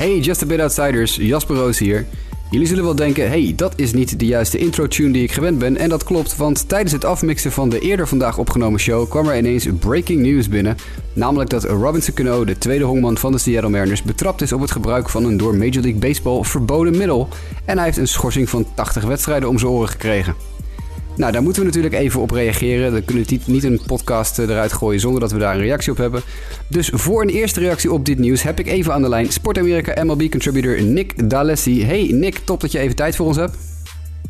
Hey, Just a Bit Outsiders, Jasper Roos hier. Jullie zullen wel denken, hey, dat is niet de juiste intro-tune die ik gewend ben. En dat klopt, want tijdens het afmixen van de eerder vandaag opgenomen show kwam er ineens breaking news binnen. Namelijk dat Robinson Cano, de tweede hongman van de Seattle Mariners, betrapt is op het gebruik van een door Major League Baseball verboden middel. En hij heeft een schorsing van 80 wedstrijden om zijn oren gekregen. Nou, daar moeten we natuurlijk even op reageren. We kunnen niet, niet een podcast eh, eruit gooien zonder dat we daar een reactie op hebben. Dus voor een eerste reactie op dit nieuws heb ik even aan de lijn Sport Amerika MLB contributor Nick D'Alessi. Hey Nick, top dat je even tijd voor ons hebt.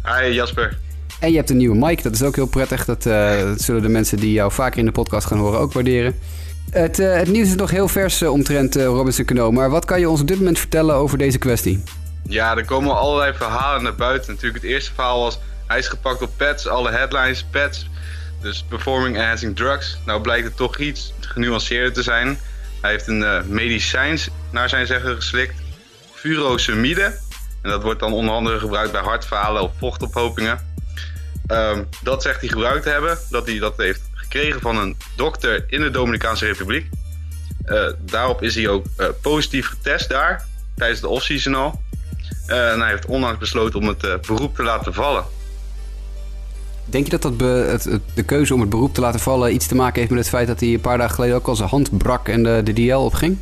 Hi Jasper. En je hebt een nieuwe mic, dat is ook heel prettig. Dat, uh, dat zullen de mensen die jou vaker in de podcast gaan horen ook waarderen. Het, uh, het nieuws is nog heel vers uh, omtrent Robinson Cano. Maar wat kan je ons op dit moment vertellen over deze kwestie? Ja, er komen allerlei verhalen naar buiten. Natuurlijk, het eerste verhaal was hij is gepakt op pets, alle headlines, pets. Dus performing enhancing drugs. Nou blijkt het toch iets genuanceerder te zijn. Hij heeft een uh, medicijn naar zijn zeggen geslikt. Furosemide. En dat wordt dan onder andere gebruikt bij hartfalen of vochtophopingen. Um, dat zegt hij gebruikt te hebben. Dat hij dat heeft gekregen van een dokter in de Dominicaanse Republiek. Uh, daarop is hij ook uh, positief getest daar. Tijdens de off-season al. en hij heeft onlangs besloten om het beroep te laten vallen. Denk je dat, dat be, het, het, de keuze om het beroep te laten vallen iets te maken heeft met het feit dat hij een paar dagen geleden ook al zijn hand brak en de, de DL opging?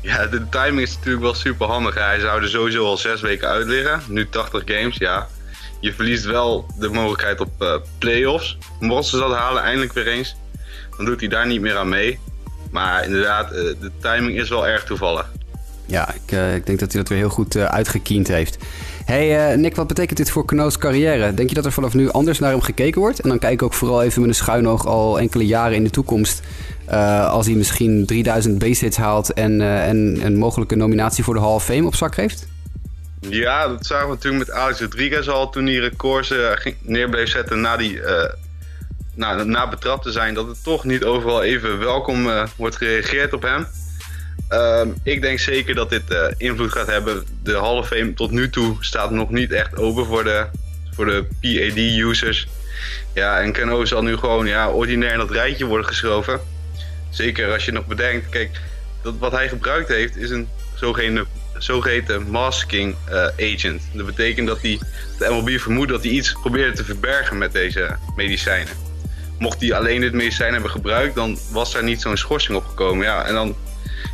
Ja, de timing is natuurlijk wel super handig. Hij zou er sowieso al zes weken uit liggen. Nu 80 games, ja. Je verliest wel de mogelijkheid op uh, playoffs. Mochten ze dat halen eindelijk weer eens, dan doet hij daar niet meer aan mee. Maar inderdaad, uh, de timing is wel erg toevallig. Ja, ik, uh, ik denk dat hij dat weer heel goed uitgekiend heeft. Hey uh, Nick, wat betekent dit voor Cano's carrière? Denk je dat er vanaf nu anders naar hem gekeken wordt? En dan kijk ik ook vooral even met een schuin oog al enkele jaren in de toekomst. Uh, als hij misschien 3000 base haalt en, uh, en een mogelijke nominatie voor de Hall of Fame op zak heeft? Ja, dat zagen we natuurlijk met Alex Rodriguez al toen hij records bleef zetten na, die, na, na betrapt te zijn. Dat het toch niet overal even welkom wordt gereageerd op hem. Um, ik denk zeker dat dit uh, invloed gaat hebben. De Hall Fame tot nu toe staat nog niet echt open voor de, voor de PAD-users. Ja, en Cano zal nu gewoon ja, ordinair in dat rijtje worden geschoven. Zeker als je nog bedenkt, kijk, dat wat hij gebruikt heeft is een zogeheten, zogeheten masking uh, agent. Dat betekent dat hij, de MLB vermoedt dat hij iets probeerde te verbergen met deze medicijnen. Mocht hij alleen dit medicijn hebben gebruikt, dan was daar niet zo'n schorsing op gekomen. Ja, en dan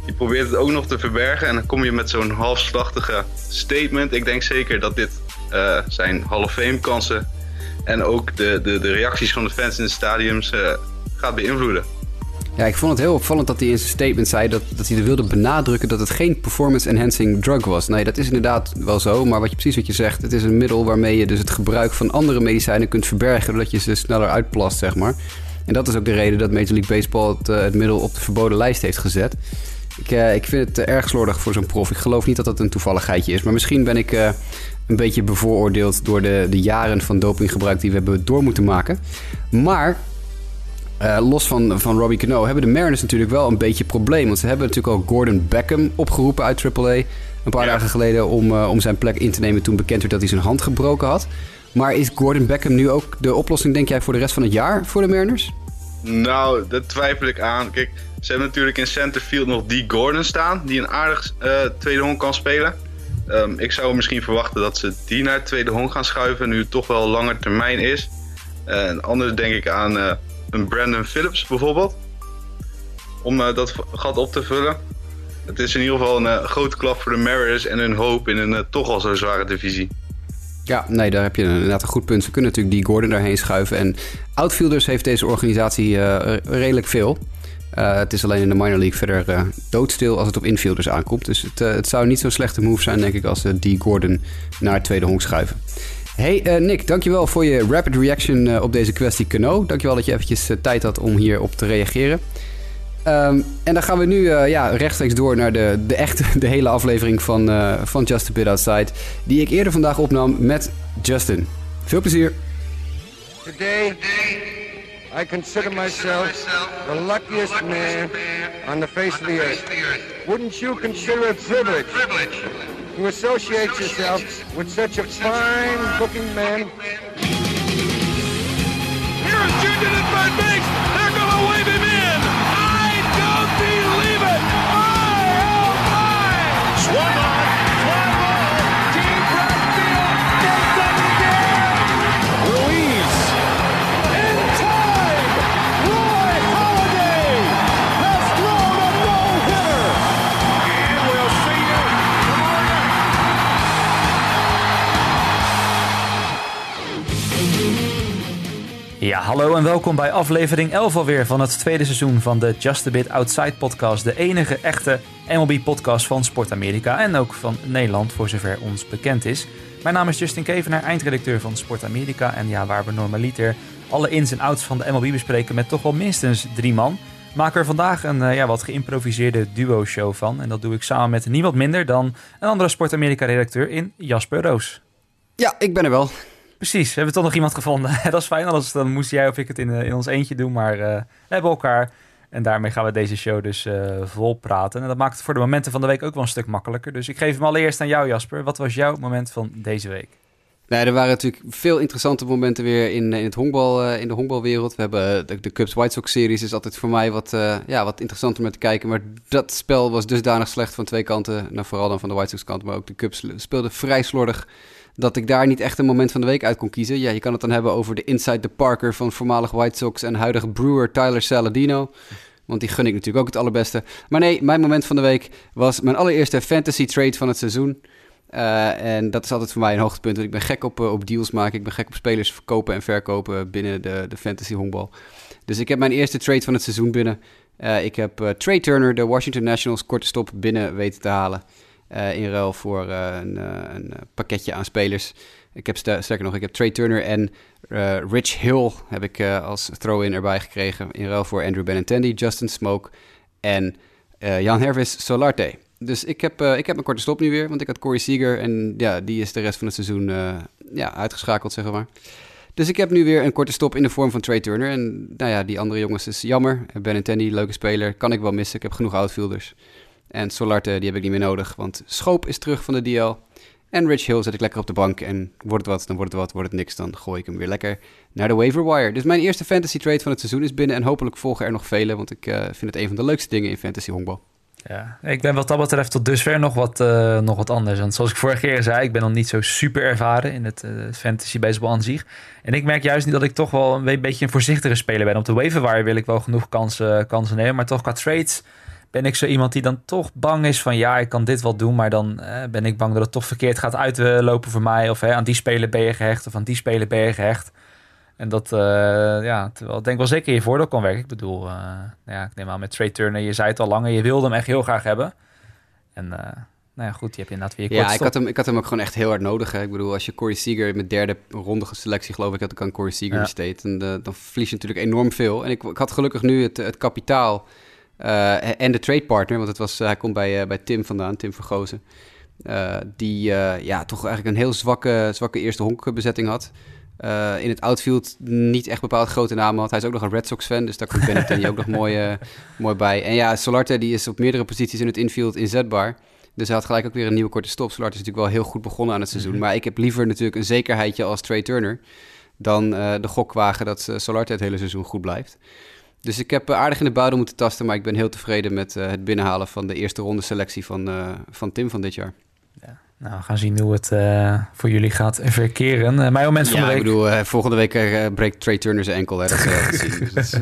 je probeert het ook nog te verbergen en dan kom je met zo'n halfslachtige statement. Ik denk zeker dat dit uh, zijn Hall of Fame kansen en ook de, de, de reacties van de fans in de stadiums uh, gaat beïnvloeden. Ja, ik vond het heel opvallend dat hij in zijn statement zei dat, dat hij er wilde benadrukken dat het geen performance enhancing drug was. Nee, dat is inderdaad wel zo, maar wat je precies wat je zegt, het is een middel waarmee je dus het gebruik van andere medicijnen kunt verbergen, doordat je ze sneller uitplast, zeg maar. En dat is ook de reden dat Major League Baseball het, het middel op de verboden lijst heeft gezet. Ik, uh, ik vind het uh, erg slordig voor zo'n prof. Ik geloof niet dat dat een toevalligheidje is. Maar misschien ben ik uh, een beetje bevooroordeeld door de, de jaren van dopinggebruik die we hebben door moeten maken. Maar los van, van Robbie Cano hebben de Mariners natuurlijk wel een beetje probleem. Want ze hebben natuurlijk al Gordon Beckham opgeroepen uit AAA. Een paar ja. dagen geleden om, om zijn plek in te nemen toen bekend werd dat hij zijn hand gebroken had. Maar is Gordon Beckham nu ook de oplossing, denk jij, voor de rest van het jaar voor de Mariners? Nou, dat twijfel ik aan. Kijk, ze hebben natuurlijk in centerfield nog die Gordon staan, die een aardig uh, tweede hong kan spelen. Um, ik zou misschien verwachten dat ze die naar het tweede hong gaan schuiven, nu het toch wel langer termijn is. Uh, en anders denk ik aan uh, een Brandon Phillips bijvoorbeeld, om dat gat op te vullen. Het is in ieder geval een grote klap voor de Mariners en hun hoop in een toch al zo zware divisie. Ja, nee, daar heb je inderdaad een goed punt. Ze kunnen natuurlijk die Gordon daarheen schuiven. En outfielders heeft deze organisatie uh, redelijk veel. Uh, het is alleen in de minor league verder uh, doodstil als het op infielders aankomt. Dus het, het zou niet zo'n slechte move zijn, denk ik, als ze die Gordon naar het tweede honk schuiven. Hey Nick, dankjewel voor je rapid reaction op deze kwestie Cano. Dankjewel dat je eventjes tijd had om hierop te reageren. Um, en dan gaan we nu uh, ja, rechtstreeks door naar de, de echte, de hele aflevering van, uh, van Just a Bit Outside. Die ik eerder vandaag opnam met Justin. Veel plezier. Today, I consider myself the luckiest man on the face of the earth. Wouldn't you consider it privilege to associate yourself with such a fine looking man? Here is Junior at third Ja, hallo en welkom bij aflevering 11 alweer van het tweede seizoen van de Just a Bit Outside podcast. De enige echte MLB-podcast van Sport Amerika en ook van Nederland, voor zover ons bekend is. Mijn naam is Justin Kevenaar, eindredacteur van Sport Amerika. En ja, waar we normaliter alle ins en outs van de MLB bespreken met toch wel minstens drie man, maken er vandaag een uh, ja, wat geïmproviseerde duo-show van. En dat doe ik samen met niemand minder dan een andere Sport Amerika-redacteur in Jasper Roos. Ja, ik ben er wel. Precies, we hebben toch nog iemand gevonden. dat is fijn, anders dan moest jij of ik het in, in ons eentje doen. Maar uh, we hebben elkaar en daarmee gaan we deze show dus uh, vol praten. En dat maakt het voor de momenten van de week ook wel een stuk makkelijker. Dus ik geef hem allereerst aan jou, Jasper. Wat was jouw moment van deze week? Nee, er waren natuurlijk veel interessante momenten weer in, in, het honkbal, in de honkbalwereld. We hebben de, Cubs White Sox series is altijd voor mij wat, ja, wat interessanter om te kijken. Maar dat spel was dusdanig slecht van twee kanten. Nou, vooral dan van de White Sox kant, maar ook de Cubs speelden vrij slordig dat ik daar niet echt een moment van de week uit kon kiezen. Ja, je kan het dan hebben over de Inside the Parker van voormalig White Sox en huidige Brewer Tyler Saladino. Want die gun ik natuurlijk ook het allerbeste. Maar nee, mijn moment van de week was mijn allereerste fantasy trade van het seizoen. Uh, en dat is altijd voor mij een hoogtepunt. Want ik ben gek op, uh, op deals maken. Ik ben gek op spelers verkopen en verkopen binnen de, de fantasy honkbal. Dus ik heb mijn eerste trade van het seizoen binnen. Uh, ik heb Trey Turner, de Washington Nationals, korte stop binnen weten te halen. In ruil voor een, een, pakketje aan spelers. Ik heb sterker nog, ik heb Trey Turner en Rich Hill heb ik als throw-in erbij gekregen. In ruil voor Andrew Benintendi, Justin Smoke en Jan Hervis Solarte. Dus ik heb, ik heb mijn korte stop nu weer, want ik had Corey Seager en ja, die is de rest van het seizoen ja, uitgeschakeld, zeg maar. Dus ik heb nu weer een korte stop in de vorm van Trey Turner. En nou ja, die andere jongens is jammer. Benintendi, leuke speler, kan ik wel missen. Ik heb genoeg outfielders. En Solarte, die heb ik niet meer nodig, want Schoop is terug van de DL. En Rich Hill zet ik lekker op de bank. En wordt het wat, dan wordt het wat. Wordt het niks, dan gooi ik hem weer lekker naar de waiver wire. Dus mijn eerste fantasy trade van het seizoen is binnen. En hopelijk volgen er nog vele. Want ik uh, vind het een van de leukste dingen in fantasy honkbal. Ja, ik ben wat dat betreft tot dusver nog wat, uh, nog wat anders. Want zoals ik vorige keer zei, ik ben nog niet zo super ervaren in het uh, fantasy baseball aan zich. En ik merk juist niet dat ik toch wel een beetje een voorzichtige speler ben. Op de waiver wire wil ik wel genoeg kansen, kansen nemen. Maar toch qua trades ben ik zo iemand die dan toch bang is van ja, ik kan dit wel doen, maar dan eh, ben ik bang dat het toch verkeerd gaat uitlopen voor mij. Of hè, aan die speler ben je gehecht of aan die speler ben je gehecht. En dat, uh, ja, terwijl ik denk wel zeker je voordeel kan werken. Ik bedoel, uh, ja, ik neem aan met Trey Turner, je zei het al langer, je wilde hem echt heel graag hebben. En nou ja, goed, je hebt inderdaad weer Ja, ik had, hem, ik had hem ook gewoon echt heel hard nodig. Hè. Ik bedoel, als je Corey Seager met derde ronde selectie, geloof ik, had ik aan Corey Seager ja. besteed. En dan verlies je natuurlijk enorm veel. En ik, ik had gelukkig nu het, het kapitaal uh, en de trade partner, want het was, hij komt bij, uh, bij Tim vandaan, Tim Vergozen. Uh, die ja, toch eigenlijk een heel zwakke, zwakke eerste honkbezetting had. in het outfield niet echt bepaald grote namen had. Hij is ook nog een Red Sox fan, dus daar komt Benintendi ook nog mooi, mooi bij. En ja, Solarte die is op meerdere posities in het infield inzetbaar. Dus hij had gelijk ook weer een nieuwe korte stop. Solarte is natuurlijk wel heel goed begonnen aan het seizoen. Mm -hmm. Maar ik heb liever natuurlijk een zekerheidje als Trey Turner... dan de gokwagen dat Solarte het hele seizoen goed blijft. Dus ik heb aardig in de buidel moeten tasten, maar ik ben heel tevreden met uh, het binnenhalen van de eerste ronde selectie van, uh, van Tim van dit jaar. Ja. Nou, we gaan zien hoe het uh, voor jullie gaat verkeren. mijn moment van ja, de week... ik bedoel, volgende week breekt Trey Turner zijn enkel. Hè, dat zien. Dus,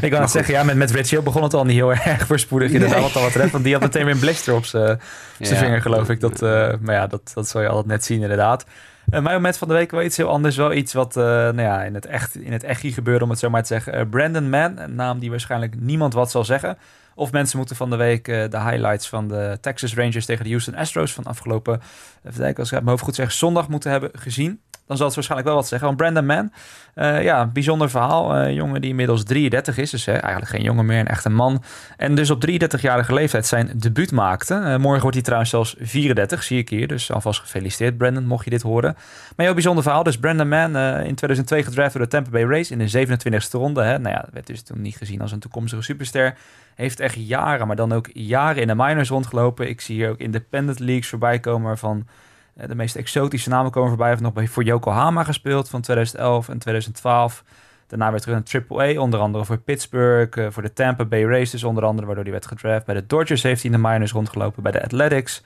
ik kan het zeggen, ja, met, met Rich Hill begon het al niet heel erg voorspoedig. Inderdaad, nee. wat al wat betreft, want die had meteen weer een blister op zijn ja, vinger, geloof ik. Dat, maar ja, dat, dat zal je altijd net zien, inderdaad. Uh, mijn moment van de week wel iets heel anders. Wel iets wat uh, nou ja, in het echt in het gebeurde, om het zo maar te zeggen. Uh, Brandon Mann, een naam die waarschijnlijk niemand wat zal zeggen. Of mensen moeten van de week de highlights van de Texas Rangers tegen de Houston Astros van afgelopen, even kijken, als ik het mijn hoofd goed zeg, zondag moeten hebben gezien dan zal het waarschijnlijk wel wat zeggen. Want Brandon Mann, uh, ja, bijzonder verhaal. Uh, jongen die inmiddels 33 is, dus hè, eigenlijk geen jongen meer, een echte man. En dus op 33-jarige leeftijd zijn debuut maakte. Morgen wordt hij trouwens zelfs 34, zie ik hier. Dus alvast gefeliciteerd, Brandon, mocht je dit horen. Maar heel bijzonder verhaal. Dus Brandon Mann in 2002 gedraft door de Tampa Bay Rays in de 27e ronde. Hè. Nou ja, werd dus toen niet gezien als een toekomstige superster. Heeft echt jaren, maar dan ook jaren in de minors rondgelopen. Ik zie hier ook independent leagues voorbij komen waarvan de meest exotische namen komen voorbij. Hij heeft nog voor Yokohama gespeeld van 2011 en 2012. Daarna weer terug naar AAA, onder andere voor Pittsburgh, voor de Tampa Bay dus onder andere, waardoor hij werd gedraft. Bij de Dodgers heeft hij in de minors rondgelopen, bij de Athletics.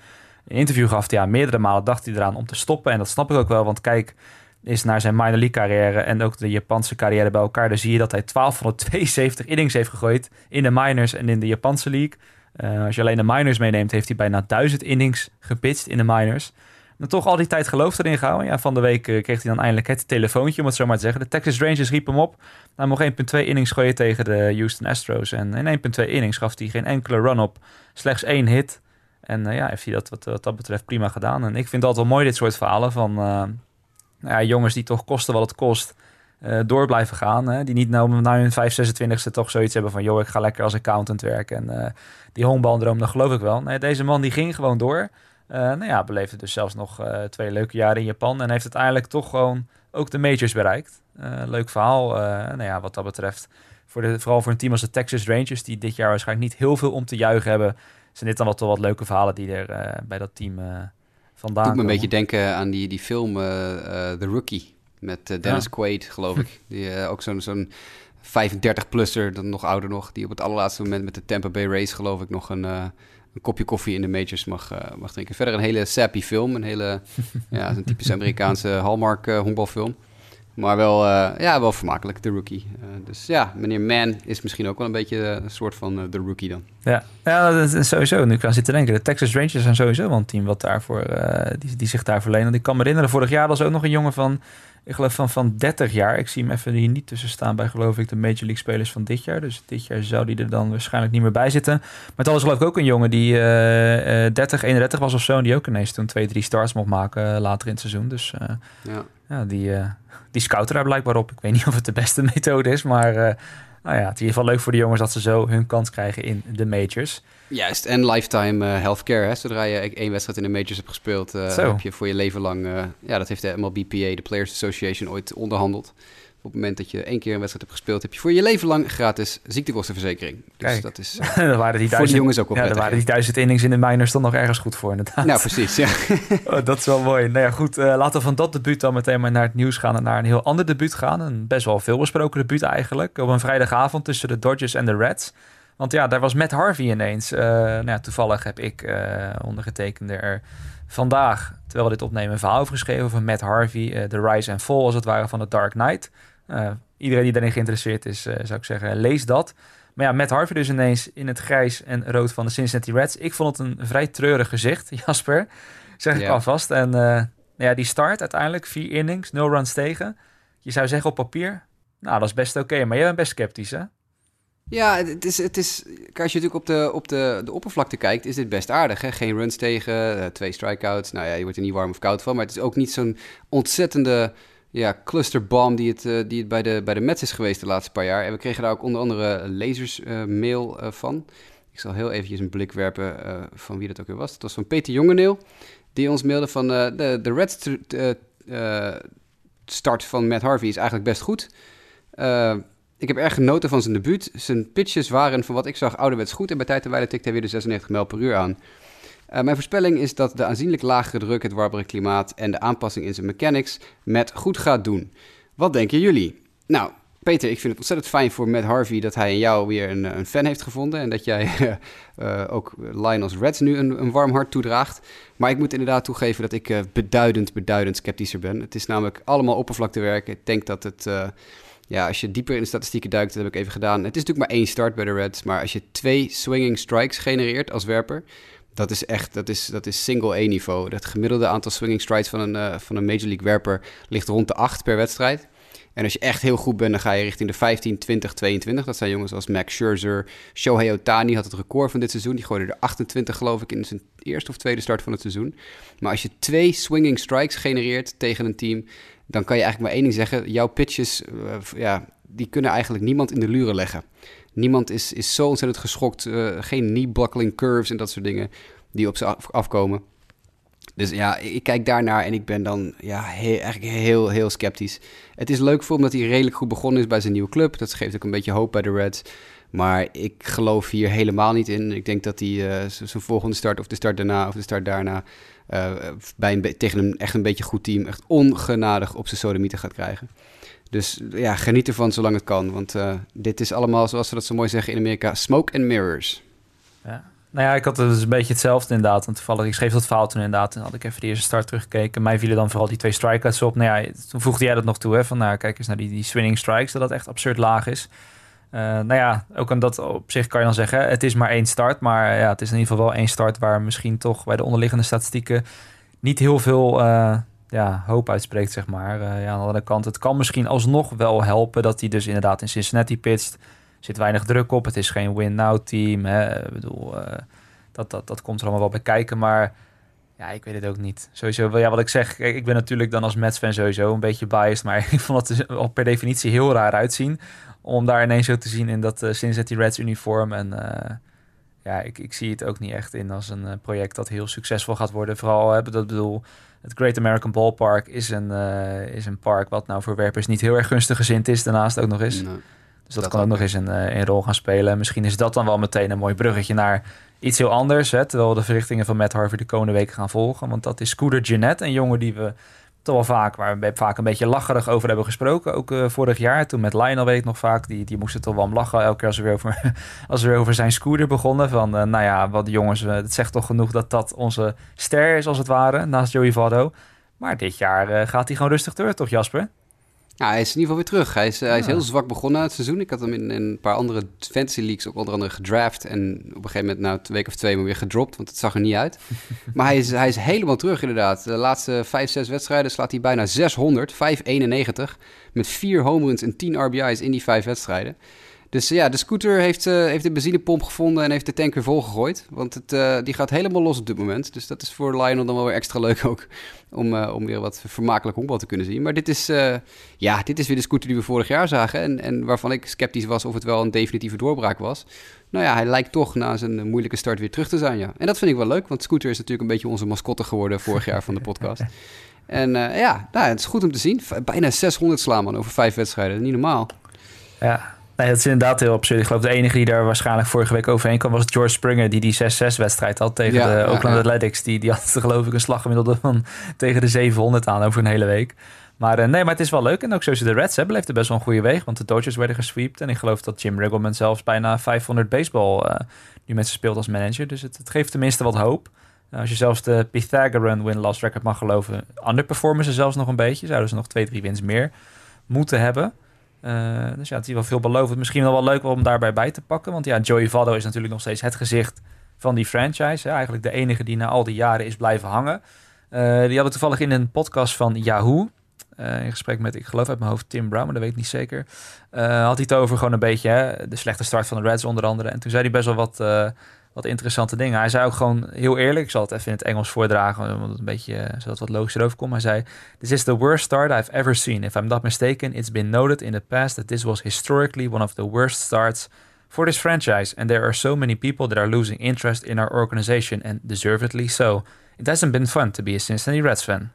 Een interview gaf hij ja, meerdere malen, dacht hij eraan om te stoppen. En dat snap ik ook wel, want kijk is naar zijn minor league carrière en ook de Japanse carrière bij elkaar. Dan zie je dat hij 1272 innings heeft gegooid in de minors en in de Japanse league. Uh, als je alleen de minors meeneemt, heeft hij bijna 1000 innings gepitcht in de minors. dan toch al die tijd geloof erin gehouden. Ja, van de week kreeg hij dan eindelijk het telefoontje, om het zo maar te zeggen. De Texas Rangers riep hem op. Hij mocht 1,2 innings gooien tegen de Houston Astros. En in 1,2 innings gaf hij geen enkele run op. Slechts één hit. En ja, heeft hij dat wat, wat, dat betreft prima gedaan. En ik vind altijd wel mooi, dit soort verhalen van ja, jongens die toch kosten wat het kost uh, door blijven gaan. Hè? Die niet nou na hun 5, 26e toch zoiets hebben van... joh, ik ga lekker als accountant werken. En uh, die honkbaldroom, dat geloof ik wel. Nee, deze man die ging gewoon door. Uh, nou ja, beleefde dus zelfs nog twee leuke jaren in Japan. En heeft uiteindelijk toch gewoon ook de majors bereikt. leuk verhaal, nou ja, wat dat betreft. Voor de, vooral voor een team als de Texas Rangers... die dit jaar waarschijnlijk niet heel veel om te juichen hebben... zijn dit dan wel toch wat leuke verhalen die er bij dat team vandaan Doet me een beetje denken aan die, die film The Rookie met uh, Dennis ja. Quaid, geloof ik. Die uh, ook zo'n zo'n 35-plusser, dan nog ouder nog, die op het allerlaatste moment met de Tampa Bay Rays, geloof ik, nog een, uh, een kopje koffie in de majors mag, mag drinken. Verder een hele sappy film, een hele, ja, een typische Amerikaanse Hallmark honkbalfilm. Maar wel, ja, wel vermakelijk, de rookie. dus ja, meneer Mann is misschien ook wel een beetje een soort van de rookie dan. Ja, ja dat is sowieso. Nu kan zitten denken. De Texas Rangers zijn sowieso wel een team wat daarvoor, die, die zich daarvoor lenen. Ik kan me herinneren, vorig jaar was ook nog een jongen van ik geloof van, van 30 jaar. Ik zie hem even hier niet tussen staan bij, geloof ik, de Major League spelers van dit jaar. Dus dit jaar zou die er dan waarschijnlijk niet meer bij zitten. Maar het was geloof ik ook een jongen die uh, 30, 31 was of zo. En die ook ineens toen twee, drie starts mocht maken eh, later in het seizoen. Dus ja. Ja. die, uh, die scouten daar blijkbaar op. Ik weet niet of het de beste methode is, maar nou ja, het is in ieder geval leuk voor de jongens dat ze zo hun kans krijgen in de majors. Juist, en lifetime uh, healthcare. Hè? Zodra je één wedstrijd in de majors hebt gespeeld, heb je voor je leven lang... Ja, dat heeft de MLBPA, de Players Association, ooit onderhandeld. Op het moment dat je één keer een wedstrijd hebt gespeeld, heb je voor je leven lang gratis ziektekostenverzekering. Dus Kijk, dat is uh, waren die voor de jongens ook wel ja, waren die duizend innings in de minors dan nog ergens goed voor, inderdaad. Nou, precies, ja. oh, dat is wel mooi. Nou ja, goed, uh, laten we van dat debuut dan meteen maar naar het nieuws gaan en naar een heel ander debuut gaan. Een best wel veel besproken debuut eigenlijk. Op een vrijdagavond tussen de Dodgers en de Reds. Want ja, daar was Matt Harvey ineens. Uh, nou ja, toevallig heb ik uh, ondergetekende er vandaag, terwijl we dit opnemen, een verhaal over geschreven van Matt Harvey. De Rise and Fall, als het ware, van The Dark Knight. Uh, iedereen die daarin geïnteresseerd is, uh, zou ik zeggen, lees dat. Maar ja, Matt Harvey dus ineens in het grijs en rood van de Cincinnati Reds. Ik vond het een vrij treurig gezicht, Jasper. Zeg ik yeah. alvast. En uh, nou ja, die start uiteindelijk, vier innings, nul runs tegen. Je zou zeggen op papier, nou, dat is best oké. Okay, maar jij bent best sceptisch, hè? Ja, het is, het is, als je natuurlijk op de, op de, de oppervlakte kijkt, is dit best aardig. Hè? Geen runs tegen, twee strikeouts. Nou ja, je wordt er niet warm of koud van. Maar het is ook niet zo'n ontzettende ja, clusterbomb die het, uh, die het bij, de, bij de Mets is geweest de laatste paar jaar. En we kregen daar ook onder andere lezers uh, van. Ik zal heel eventjes een blik werpen van wie dat ook weer was. Het was van Peter Jongeneel, die ons mailde van de, de Reds start van Matt Harvey is eigenlijk best goed. ik heb erg genoten van zijn debuut. Zijn pitches waren van wat ik zag ouderwets goed. En bij tijd en wijle tikte hij weer de 96 mijl per uur aan. Uh, mijn voorspelling is dat de aanzienlijk lagere druk, het warmere klimaat en de aanpassing in zijn mechanics met goed gaat doen. Wat denken jullie? Nou, Peter, ik vind het ontzettend fijn voor Matt Harvey dat hij in jou weer een, een fan heeft gevonden. En dat jij uh, ook Lionel's Reds nu een, een, warm hart toedraagt. Maar ik moet inderdaad toegeven dat ik beduidend, beduidend sceptischer ben. Het is namelijk allemaal oppervlaktewerk. Ik denk dat het, ja, als je dieper in de statistieken duikt, dat heb ik even gedaan. Het is natuurlijk maar één start bij de Reds. Maar als je twee swinging strikes genereert als werper, dat is echt, dat is, dat is single A-niveau. Het gemiddelde aantal swinging strides van een, uh, van een Major League werper ligt rond de 8 per wedstrijd. En als je echt heel goed bent, dan ga je richting de 15, 20, 22. Dat zijn jongens als Max Scherzer. Shohei Otani had het record van dit seizoen. Die gooide er 28, geloof ik, in zijn eerste of tweede start van het seizoen. Maar als je twee swinging strikes genereert tegen een team... dan kan je eigenlijk maar één ding zeggen. Jouw pitches, uh, ja, die kunnen eigenlijk niemand in de luren leggen. Niemand is, is zo ontzettend geschokt. Uh, geen knee-buckling curves en dat soort dingen die op ze af, afkomen. Dus ja, ik kijk daarnaar en ik ben dan ja, eigenlijk heel, heel sceptisch. Het is leuk voor hem dat hij redelijk goed begonnen is bij zijn nieuwe club. Dat geeft ook een beetje hoop bij de Reds. Maar ik geloof hier helemaal niet in. Ik denk dat hij uh, zijn volgende start of de start daarna of de start daarna... Uh, bij een tegen een echt een beetje goed team echt ongenadig op zijn sodomieten gaat krijgen. Dus ja, geniet ervan zolang het kan. Want uh, dit is allemaal, zoals ze dat zo mooi zeggen in Amerika, smoke and mirrors. Ja. Nou ja, ik had dus een beetje hetzelfde inderdaad. Want toevallig, ik schreef dat fout toen inderdaad. En had ik even de eerste start teruggekeken. Mij vielen dan vooral die twee strikeouts op. Nou ja, toen voegde jij dat nog toe. Hè, van nou, kijk eens naar die, die swinging strikes. Dat dat echt absurd laag is. Uh, nou ja, ook aan dat op zich kan je dan zeggen. Het is maar één start. Maar ja, het is in ieder geval wel één start waar misschien toch bij de onderliggende statistieken niet heel veel ja, hoop uitspreekt, zeg maar. ja, aan de andere kant, het kan misschien alsnog wel helpen dat hij dus inderdaad in Cincinnati pitcht. Zit weinig druk op. Het is geen win-now team. Hè. Ik bedoel, dat, dat, dat komt er allemaal wel bij kijken. Maar ja, ik weet het ook niet. Sowieso, ja, wat ik zeg, ik ben natuurlijk dan als Mets-fan sowieso een beetje biased. Maar ik vond het al per definitie heel raar uitzien. Om daar ineens zo te zien in dat uh, Cincinnati Reds uniform. En ja, ik, ik zie het ook niet echt in als een uh, project dat heel succesvol gaat worden. Vooral, hebben dat bedoel, het Great American Ballpark is een, is een park wat nou voor werpers niet heel erg gunstig gezind is. Daarnaast ook nog eens. Dus dat, dat kan ook nog eens een, een rol gaan spelen. Misschien is dat dan wel meteen een mooi bruggetje naar iets heel anders. Hè, terwijl we de verrichtingen van Matt Harvey de komende weken gaan volgen. Want dat is Scooter Jeanette, een jongen die we toch wel vaak, waar we vaak een beetje lacherig over hebben gesproken. Ook uh, vorig jaar, toen met Lionel weet ik nog vaak, die, die moesten toch wel om lachen elke keer als we weer over, als we weer over zijn scooter begonnen. Van, uh, nou ja, wat jongens, uh, het zegt toch genoeg dat dat onze ster is als het ware, naast Joey Vado. Maar dit jaar gaat hij gewoon rustig door, toch Jasper? Ja, hij is in ieder geval weer terug. Hij is, hij is heel zwak begonnen het seizoen. Ik had hem in, in, een paar andere fantasy leagues ook onder andere gedraft. En op een gegeven moment, na nou, een week of twee, maar weer gedropt. Want het zag er niet uit. maar hij is, hij is helemaal terug inderdaad. De laatste vijf, zes wedstrijden slaat hij bijna 600. 591. Met vier home runs en 10 RBI's in die vijf wedstrijden. Dus ja, de scooter heeft, uh, heeft de benzinepomp gevonden en heeft de tank weer volgegooid. Want het, uh, die gaat helemaal los op dit moment. Dus dat is voor Lionel dan wel weer extra leuk ook. Om, uh, om weer wat vermakelijk honkbal te kunnen zien. Maar dit is, ja, dit is weer de scooter die we vorig jaar zagen. En, en waarvan ik sceptisch was of het wel een definitieve doorbraak was. Nou ja, hij lijkt toch na zijn moeilijke start weer terug te zijn, ja. En dat vind ik wel leuk, want Scooter is natuurlijk een beetje onze mascotte geworden vorig jaar van de podcast. En ja, nou, het is goed om te zien. Bijna 600 slaan man over vijf wedstrijden. Niet normaal. Ja, Nee, dat is inderdaad heel absurd. Ik geloof de enige die daar waarschijnlijk vorige week overheen kwam... was George Springer, die die 6-6-wedstrijd had tegen de Oakland Athletics. Die, die had geloof ik een slaggemiddelde van tegen de 700 aan over een hele week. Maar uh, nee, maar het is wel leuk. En ook zoals de Reds hebben, bleef er best wel een goede weeg. Want de Dodgers werden gesweept. En ik geloof dat Jim Riggleman zelfs bijna 500 baseball uh, nu met ze speelt als manager. Dus het, het geeft tenminste wat hoop. Uh, als je zelfs de Pythagorean win-loss record mag geloven... underperformen ze zelfs nog een beetje. Zouden ze nog twee, drie wins meer moeten hebben... Uh, dus ja, het is wel veelbelovend. Misschien wel wel leuk om daarbij bij te pakken. Want ja, Joey Vado is natuurlijk nog steeds het gezicht van die franchise. Hè? Eigenlijk de enige die na al die jaren is blijven hangen. Uh, die hadden toevallig in een podcast van Yahoo. Uh, in gesprek met, ik geloof uit mijn hoofd, Tim Brown, maar dat weet ik niet zeker. had hij het over gewoon een beetje hè, de slechte start van de Reds onder andere. En toen zei hij best wel wat wat interessante dingen. Hij zei ook gewoon heel eerlijk, ik zal het even in het Engels voordragen, omdat het een beetje, eh, zodat het wat logischer overkomt. Hij zei, this is the worst start I've ever seen. If I'm not mistaken, it's been noted in the past that this was historically one of the worst starts for this franchise. And there are so many people that are losing interest in our organization, and deservedly so. It hasn't been fun to be a Cincinnati Reds fan.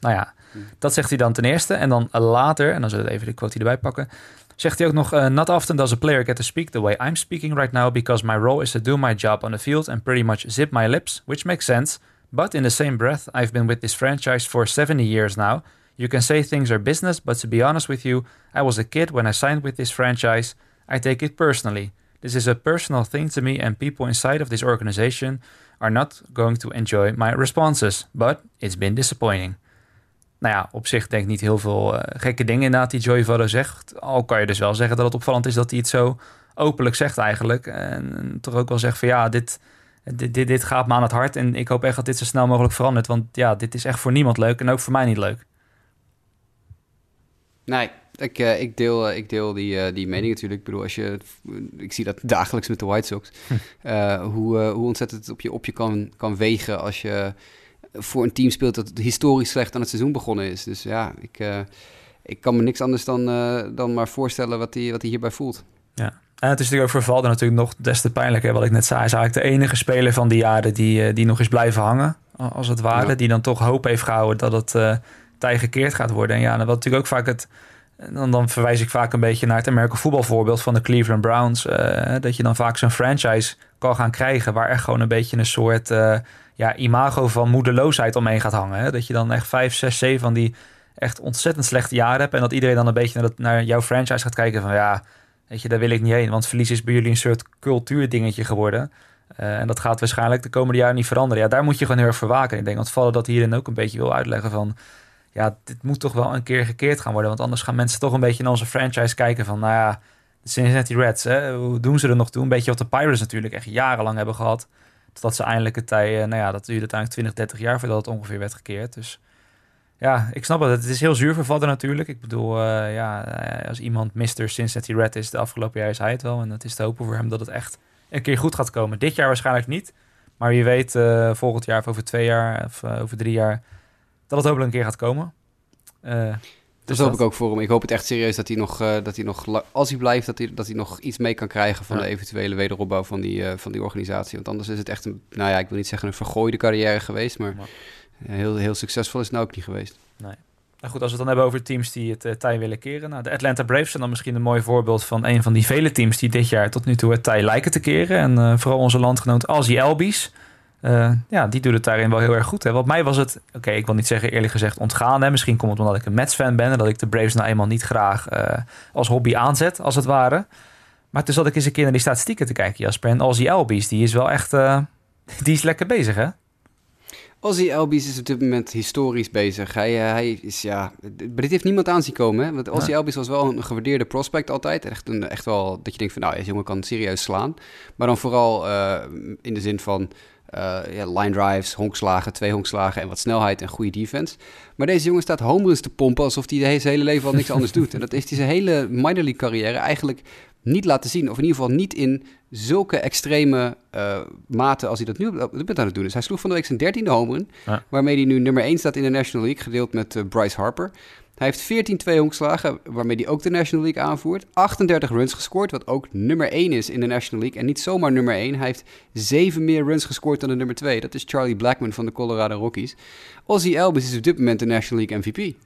Nou ja, hmm. dat zegt hij dan ten eerste. En dan later, en dan zullen we even de quote erbij pakken. Zegt hij ook nog, uh, not often does a player get to speak the way I'm speaking right now because my role is to do my job on the field and pretty much zip my lips, which makes sense. But in the same breath, I've been with this franchise for 70 years now. You can say things are business, but to be honest with you, I was a kid when I signed with this franchise. I take it personally. This is a personal thing to me, and people inside of this organization are not going to enjoy my responses. But it's been disappointing nou ja, op zich denk ik niet heel veel uh, gekke dingen inderdaad die Joey Vado zegt. Al kan je dus wel zeggen dat het opvallend is dat hij het zo openlijk zegt eigenlijk. En, toch ook wel zegt van ja, dit, dit, dit, dit, gaat me aan het hart. En ik hoop echt dat dit zo snel mogelijk verandert. Want ja, dit is echt voor niemand leuk en ook voor mij niet leuk. Nee, ik, uh, ik, deel, uh, ik deel die, uh, die mening natuurlijk. Ik bedoel, als je, ik zie dat dagelijks met de White Sox. hoe, hoe ontzettend het op je, op je kan, kan wegen als je voor een team speelt dat historisch slecht aan het seizoen begonnen is. Dus ja, ik, uh, ik kan me niks anders dan, uh, dan maar voorstellen wat hij, wat hij hierbij voelt. Ja. En het is natuurlijk ook voor natuurlijk nog des te pijnlijker. Wat ik net zei, is eigenlijk de enige speler van die jaren die, uh, die nog is blijven hangen, als het ware. Ja. Die dan toch hoop heeft gehouden dat het uh, tij gekeerd gaat worden. En ja, dan wat natuurlijk ook vaak het... Dan, dan verwijs ik vaak een beetje naar het Amerika voetbalvoorbeeld van de Cleveland Browns. dat je dan vaak zo'n franchise kan gaan krijgen waar echt gewoon een beetje een soort ja, imago van moedeloosheid omheen gaat hangen. Hè? Dat je dan echt vijf, zes, zeven van die echt ontzettend slechte jaren hebt. En dat iedereen dan een beetje naar, dat, naar jouw franchise gaat kijken van ja, weet je, daar wil ik niet heen. Want verlies is bij jullie een soort cultuurdingetje geworden. Uh, en dat gaat waarschijnlijk de komende jaren niet veranderen. Ja, daar moet je gewoon heel erg voor waken. Ik denk dat Vallen dat hierin ook een beetje wil uitleggen van... ja, dit moet toch wel een keer gekeerd gaan worden. Want anders gaan mensen toch een beetje naar onze franchise kijken van... nou ja, de Cincinnati Reds, hè, hoe doen ze er nog toe? Een beetje wat de Pirates natuurlijk echt jarenlang hebben gehad Totdat ze eindelijk het tij, nou ja, dat duurde uiteindelijk 20, 30 jaar voordat het ongeveer werd gekeerd. Dus ja, ik snap het. Het is heel zuur voor natuurlijk. Ik bedoel, ja, als iemand Mr. Cincinnati Red is de afgelopen jaar, is hij het wel. En het is te hopen voor hem dat het echt een keer goed gaat komen. Dit jaar waarschijnlijk niet. Maar wie weet, volgend jaar of over twee jaar of over drie jaar, dat het hopelijk een keer gaat komen. Dus dat hoop ik ook voor hem. Ik hoop het echt serieus dat hij nog, uh, dat hij nog als hij blijft, dat hij, dat hij nog iets mee kan krijgen van de eventuele wederopbouw van die, uh, van die organisatie. Want anders is het echt een, nou ja, ik wil niet zeggen een vergooide carrière geweest, maar heel, heel succesvol is het nou ook niet geweest. Nee. Nou goed, als we het dan hebben over teams die het uh, tij willen keren. Nou, de Atlanta Braves zijn dan misschien een mooi voorbeeld van een van die vele teams die dit jaar tot nu toe het tij lijken te keren. En vooral onze landgenoot Ozzy Albies. Uh, ja, die doet het daarin wel heel erg goed. Hè. Wat mij was het, oké, ik wil niet zeggen eerlijk gezegd ontgaan. Hè. Misschien komt het omdat ik een Mets-fan ben en dat ik de Braves nou eenmaal niet graag uh, als hobby aanzet, als het ware. Maar toen zat ik eens een keer naar die statistieken te kijken, Jasper. En Ozzy Albies, die is wel echt, uh, die is lekker bezig, hè? Ozzy Albies is op dit moment historisch bezig. Hij, hij is, ja... Maar dit heeft niemand aan zien komen, hè? Want Ozzy ja. Albies was wel een gewaardeerde prospect altijd. Echt, een, echt wel dat je denkt van, nou, deze jongen kan serieus slaan. Maar dan vooral in de zin van... Uh, ja, line drives, honkslagen, twee honkslagen en wat snelheid en goede defense. Maar deze jongen staat homeruns te pompen alsof hij de zijn hele leven al niks anders doet. En dat heeft hij zijn hele minor league carrière eigenlijk niet laten zien. Of in ieder geval niet in zulke extreme uh, mate als hij dat nu op dit aan het doen is. Hij sloeg van de week zijn dertiende homerun, ja. waarmee hij nu nummer 1 staat in de National League, gedeeld met uh, Bryce Harper. Hij heeft 14 twee-honkslagen, waarmee hij ook de National League aanvoert. 38 runs gescoord, wat ook nummer 1 is in de National League. En niet zomaar nummer 1. Hij heeft 7 meer runs gescoord dan de nummer 2. Dat is Charlie Blackman van de Colorado Rockies. Ozzy Elvis is op dit moment de National League MVP.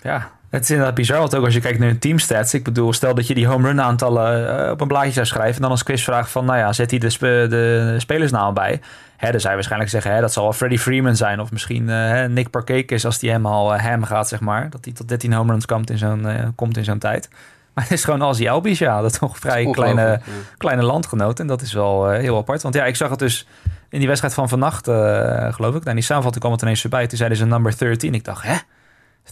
Ja, het is inderdaad bizar, want ook als je kijkt naar hun teamstats. Ik bedoel, stel dat je die home run aantallen uh, op een blaadje zou schrijven. En dan als quizvraag van, nou ja, zet hij de, sp de spelersnaam bij. Hè, dan zou je waarschijnlijk zeggen, hè, dat zal wel Freddie Freeman zijn. Of misschien uh, Nick Parkakis als die helemaal uh, hem gaat, zeg maar. Dat hij tot 13 home runs komt in zo'n komt in zo'n tijd. Maar het is gewoon als die Albies, ja. Dat is toch vrij kleine, ja. kleine landgenoot. En dat is wel heel apart. Want ja, ik zag het dus in die wedstrijd van vannacht, geloof ik. Nou, die samenvatting kwam het ineens voorbij. Toen zeiden ze number 13. Ik dacht, hè?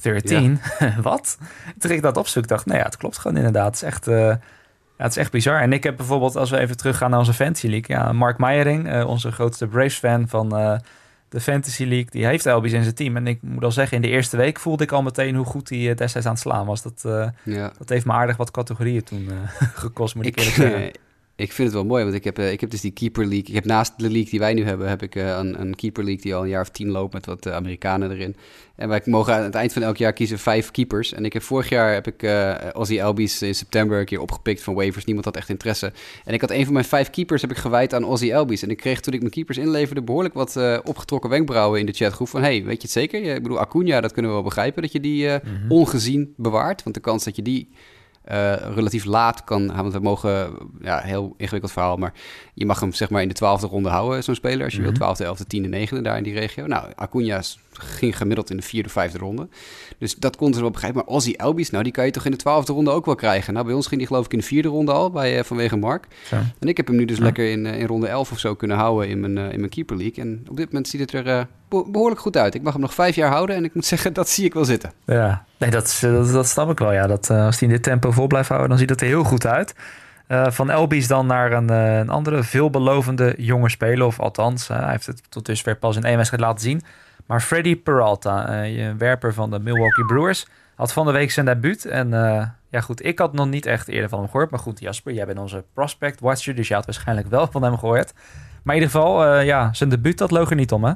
13? Ja. Wat? Toen ik dat opzoek, dacht nou ja, het klopt gewoon inderdaad. Het is echt, uh, ja, het is echt bizar. En ik heb bijvoorbeeld, als we even teruggaan naar onze Fantasy League... Ja, Mark Meijering, uh, onze grootste Braves-fan van uh, de Fantasy League... die heeft Elbies in zijn team. En ik moet al zeggen, in de eerste week voelde ik al meteen... hoe goed hij destijds aan het slaan was. Dat, ja. dat heeft me aardig wat categorieën toen gekost, moet ik, ik eerlijk zeggen. Ik vind het wel mooi, want ik heb, ik heb dus die Keeper League. Ik heb naast de league die wij nu hebben, heb ik een, een Keeper League die al een jaar of tien loopt met wat Amerikanen erin. En wij mogen aan het eind van elk jaar kiezen vijf keepers. En ik heb vorig jaar heb ik uh, Ozzy Albies in september een keer opgepikt van waivers. Niemand had echt interesse. En ik had een van mijn vijf keepers heb ik gewijd aan Ozzy Albies. En ik kreeg toen ik mijn keepers inleverde behoorlijk wat uh, opgetrokken wenkbrauwen in de chatgroep. Van hey, weet je het zeker? Ik bedoel, Acuna, dat kunnen we wel begrijpen dat je die uh, mm -hmm. ongezien bewaart. Want de kans dat je die uh, relatief laat kan. Want we mogen, ja, heel ingewikkeld verhaal, maar je mag hem zeg maar in de twaalfde ronde houden, zo'n speler. Als je mm -hmm. wil, twaalfde, elfde, tiende, negende daar in die regio. Nou, Acuna ging gemiddeld in de vierde, vijfde ronde. Dus dat kon ze wel begrijpen. Maar Ozzy Elbies, nou, die kan je toch in de twaalfde ronde ook wel krijgen. Nou, bij ons ging die geloof ik in de vierde ronde al, bij, uh, vanwege Mark. Ja. En ik heb hem nu dus ja. lekker in, uh, in ronde 11 of zo kunnen houden in mijn, uh, in mijn keeper league. En op dit moment ziet het er behoorlijk goed uit. Ik mag hem nog vijf jaar houden en ik moet zeggen, dat zie ik wel zitten. Ja, nee, dat, dat, dat snap ik wel. Ja. Dat, als hij in dit tempo vol blijft houden, dan ziet het er heel goed uit. Uh, van Elbies dan naar een, uh, een, andere veelbelovende jonge speler. Of althans, uh, hij heeft het tot dusver pas in één wedstrijd laten zien. Maar Freddy Peralta, een werper van de Milwaukee Brewers, had van de week zijn debuut. En ja goed, ik had nog niet echt eerder van hem gehoord. Maar goed, Jasper, jij bent onze prospect watcher, dus je had waarschijnlijk wel van hem gehoord. Maar in ieder geval, ja, zijn debuut, dat loog er niet om, hè?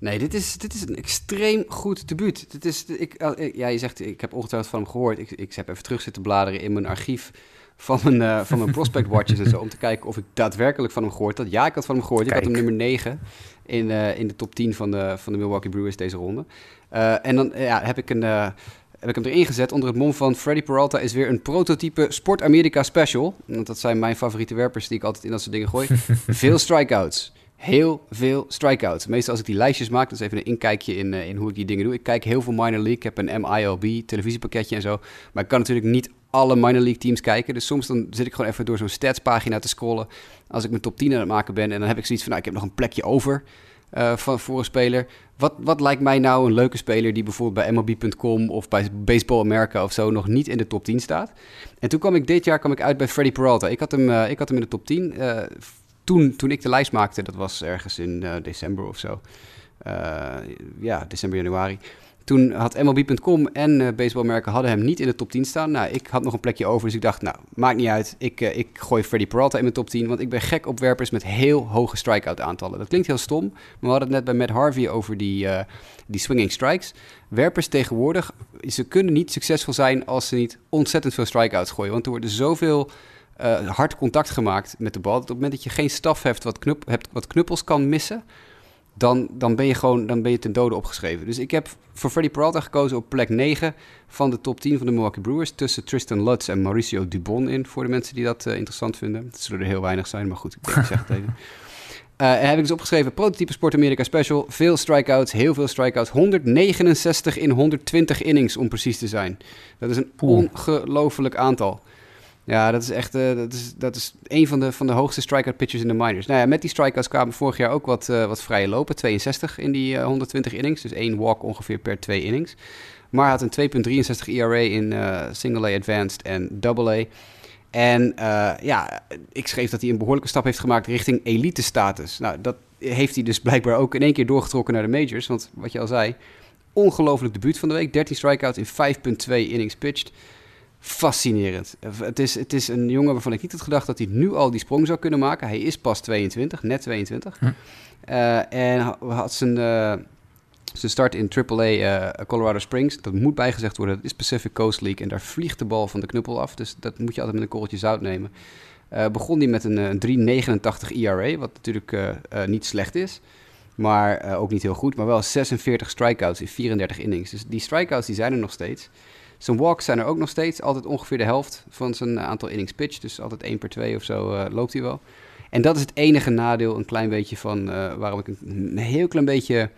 Nee, dit is, dit is een extreem goed debuut. Dit is, ik, ja, je zegt, ik heb ongetwijfeld van hem gehoord. Ik, ik heb even terug zitten bladeren in mijn archief van mijn, uh, van mijn prospect watches en zo. Om te kijken of ik daadwerkelijk van hem gehoord had. Ja, ik had van hem gehoord. Kijk. Ik had hem nummer 9 in, uh, in de top 10 van de, van de Milwaukee Brewers deze ronde. Uh, en dan ja, heb ik een heb ik hem erin gezet onder het mom van Freddy Peralta is weer een prototype Sport America special. Want dat zijn mijn favoriete werpers die ik altijd in dat soort dingen gooi. Veel strikeouts. Heel veel strikeouts. Meestal als ik die lijstjes maak, dat is even een inkijkje in, uh, in hoe ik die dingen doe. Ik kijk heel veel minor league. Ik heb een MILB televisiepakketje en zo. Maar ik kan natuurlijk niet alle minor league teams kijken. Dus soms dan zit ik gewoon even door zo'n statspagina te scrollen. Als ik mijn top 10 aan het maken ben. En dan heb ik zoiets van, nou, ik heb nog een plekje over uh, van, voor een speler. Wat, wat lijkt mij nou een leuke speler die bijvoorbeeld bij MLB.com of bij Baseball America of zo nog niet in de top 10 staat? En toen kwam ik dit jaar kwam ik uit bij Freddy Peralta. Ik had hem, uh, ik had hem in de top 10. Uh, toen, toen ik de lijst maakte, dat was ergens in december of zo. ja, december, januari. Toen had MLB.com en uh, baseballmerken hadden hem niet in de top 10 staan. Nou, ik had nog een plekje over, dus ik dacht, nou, maakt niet uit. Ik, uh, ik gooi Freddy Peralta in mijn top 10, want ik ben gek op werpers met heel hoge strikeout aantallen. Dat klinkt heel stom, maar we hadden het net bij Matt Harvey over die, uh, die swinging strikes. Werpers tegenwoordig, ze kunnen niet succesvol zijn als ze niet ontzettend veel strikeouts gooien. Want er worden zoveel hard contact gemaakt met de bal. Dat op het moment dat je geen staf hebt wat, hebt wat knuppels kan missen dan, dan ben je gewoon dan ben je ten dode opgeschreven. Dus ik heb voor Freddy Peralta gekozen op plek 9 van de top 10 van de Milwaukee Brewers. Tussen Tristan Lutz en Mauricio Dubon in, voor de mensen die dat uh, interessant vinden. Het zullen er heel weinig zijn, maar goed, ik, zeg het even. Uh, en heb ik dus opgeschreven, prototype Sport America Special. Veel strikeouts, heel veel strikeouts. 169 in 120 innings, om precies te zijn. Dat is een ongelooflijk aantal. Ja, dat is echt uh, dat is, dat is een van de, van de hoogste strikeout pitchers in de minors. Nou ja, met die strikeouts kwamen vorig jaar ook wat, uh, wat vrije lopen. 62 in die uh, 120 innings. Dus één walk ongeveer per twee innings. Maar had een 2,63 ERA in Single A Advanced en Double A. En ja, ik schreef dat hij een behoorlijke stap heeft gemaakt richting elite status. Nou, dat heeft hij dus blijkbaar ook in één keer doorgetrokken naar de majors. Want wat je al zei, ongelooflijk debuut van de week. 13 strikeouts in 5,2 innings pitched fascinerend. Het is, het is een jongen waarvan ik niet had gedacht dat hij nu al die sprong zou kunnen maken. Hij is pas 22, net 22. Hm. Uh, en had zijn, uh, zijn start in AAA uh, Colorado Springs. Dat moet bijgezegd worden, dat is Pacific Coast League. En daar vliegt de bal van de knuppel af. Dus dat moet je altijd met een korreltje zout nemen. begon hij met een, een 3,89 ERA, wat natuurlijk niet slecht is. Maar ook niet heel goed, maar wel 46 strikeouts in 34 innings. Dus die strikeouts die zijn er nog steeds. Zijn walks zijn er ook nog steeds. Altijd ongeveer de helft van zijn aantal innings pitch. Dus altijd 1 per 2 of zo uh, loopt hij wel. En dat is het enige nadeel, een klein beetje van uh, waarom ik een, heel klein beetje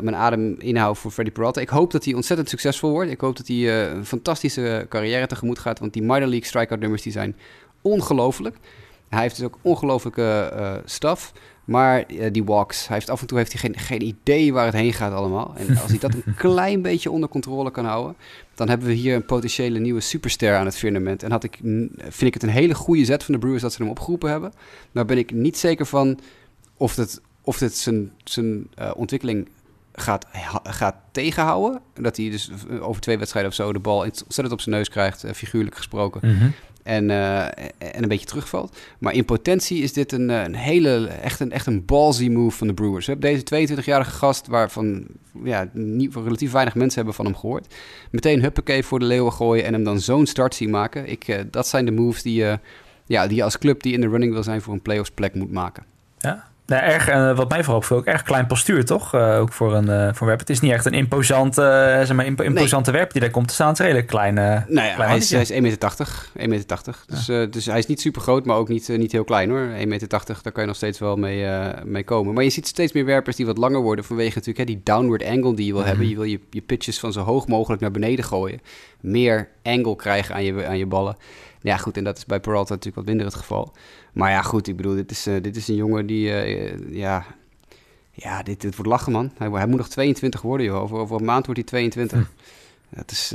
mijn adem inhoud voor Freddy Peralta. Ik hoop dat hij ontzettend succesvol wordt. Ik hoop dat hij een fantastische carrière tegemoet gaat. Want die minor league strikeout nummers die zijn ongelooflijk. Hij heeft dus ook ongelooflijke staf. Maar uh, die walks, hij heeft af en toe heeft hij geen, geen idee waar het heen gaat allemaal. En als hij dat een klein beetje onder controle kan houden, dan hebben we hier een potentiële nieuwe superster aan het firmament. En had ik, vind ik het een hele goede zet van de Brewers dat ze hem opgeroepen hebben. Maar ben ik niet zeker van of het, of het zijn, zijn uh, ontwikkeling gaat, gaat tegenhouden. Dat hij dus over twee wedstrijden of zo de bal ontzettend op zijn neus krijgt, uh, figuurlijk gesproken. Mm -hmm en, uh, en een beetje terugvalt. Maar in potentie is dit een, een hele, echt een, echt een ballsy move van de Brewers. We hebben deze 22-jarige gast, waarvan ja, niet, relatief weinig mensen hebben van hem gehoord. Meteen huppakee voor de leeuwen gooien en hem dan zo'n start zien maken. Ik, uh, dat zijn de moves die, uh, ja, die je als club die in de running wil zijn voor een playoffs plek moet maken. Ja, nou, erg, uh, wat mij vooral opviel, ook erg klein postuur, toch? Uh, ook voor een, uh, voor werp. Het is niet echt een imposante, zeg maar, imp imposante nee. werp die daar komt te staan. Het is een hele kleine... Nou ja, klein hij, is, hij is 1,80 meter. 1,80 meter. Dus, ja. dus hij is niet super groot, maar ook niet, niet heel klein hoor. 1,80 meter, daar kan je nog steeds wel mee, mee komen. Maar je ziet steeds meer werpers die wat langer worden vanwege natuurlijk hè, die downward angle die je wil mm -hmm. hebben. Je wil je, je pitches van zo hoog mogelijk naar beneden gooien. Meer angle krijgen aan je, aan je ballen. Ja, goed, en dat is bij Peralta natuurlijk wat minder het geval. Maar ja, goed, ik bedoel, dit is, uh, dit is een jongen die, uh, ja, ja dit, dit wordt lachen, man. Hij, hij, moet nog 22 worden, joh. Over, over een maand wordt hij 22. Hm. Dat is,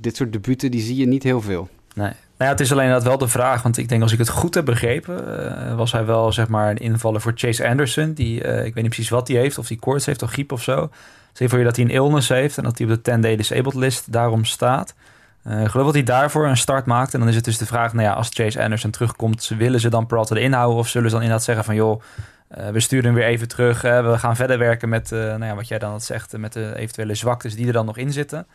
dit soort debuten, die zie je niet heel veel. Nee. Nou ja, het is alleen dat wel de vraag, want ik denk als ik het goed heb begrepen, was hij wel zeg maar een invaller voor Chase Anderson. Die, ik weet niet precies wat hij heeft, of hij koorts heeft of griep of zo. Zeg voor je dat hij een illness heeft en dat hij op de 10-day disabled list daarom staat. Uh, ik geloof dat hij daarvoor een start maakt. En dan is het dus de vraag, nou ja, als Chase Anderson terugkomt, willen ze dan Peralta erin houden? Of zullen ze dan inderdaad zeggen van, joh, uh, we sturen hem weer even terug. Uh, we gaan verder werken met, nou ja, wat jij dan zegt, met de eventuele zwaktes die er dan nog in zitten.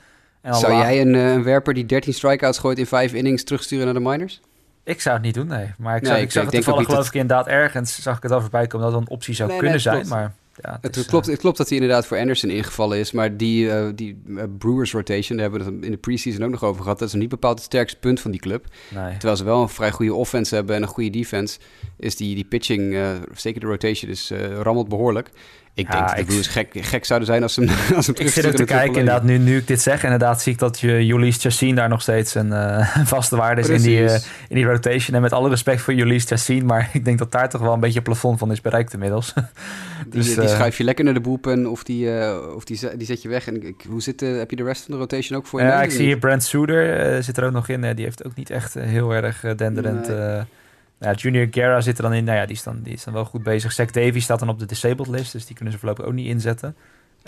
En zou jij een, een, werper die 13 strikeouts gooit in 5 innings terugsturen naar de minors? Ik zou het niet doen, nee. Maar ik, nee, zag, ik, ik zag het toevallig geloof ik inderdaad ergens, zag ik het al voorbij komen dat dat een optie zou nee, kunnen nee, zijn. Maar ja, het, is, klopt, het klopt dat hij inderdaad voor Anderson ingevallen is. Maar die, uh, die uh, Brewers rotation, daar hebben we het in de preseason ook nog over gehad. Dat is niet bepaald het sterkste punt van die club. Nee. Terwijl ze wel een vrij goede offense hebben en een goede defense. Is die, die pitching, uh, zeker de rotation, is, rammelt behoorlijk. Ik denk dat de Blues gek, gek zouden zijn als ze, als ze Ik zit er te kijken, inderdaad, nu, nu ik dit zeg. Inderdaad zie ik dat je Julius Chassin daar nog steeds een uh, vaste waarde is in die, uh, in die rotation. En met alle respect voor Julius Chassin, maar ik denk dat daar toch wel een beetje het plafond van is bereikt inmiddels. dus, die, die uh, schuif je lekker naar de boepen of die, of die, die zet je weg. En ik, hoe zit, heb je de rest van de rotation ook voor je? Ja, ik zie hier Brent Suder zit er ook nog in. die heeft ook niet echt heel erg denderend... Nee Ja, Junior Guerra zit er dan in. Nou ja, die is dan, die is dan wel goed bezig. Zach Davy staat dan op de disabled list, dus die kunnen ze voorlopig ook niet inzetten.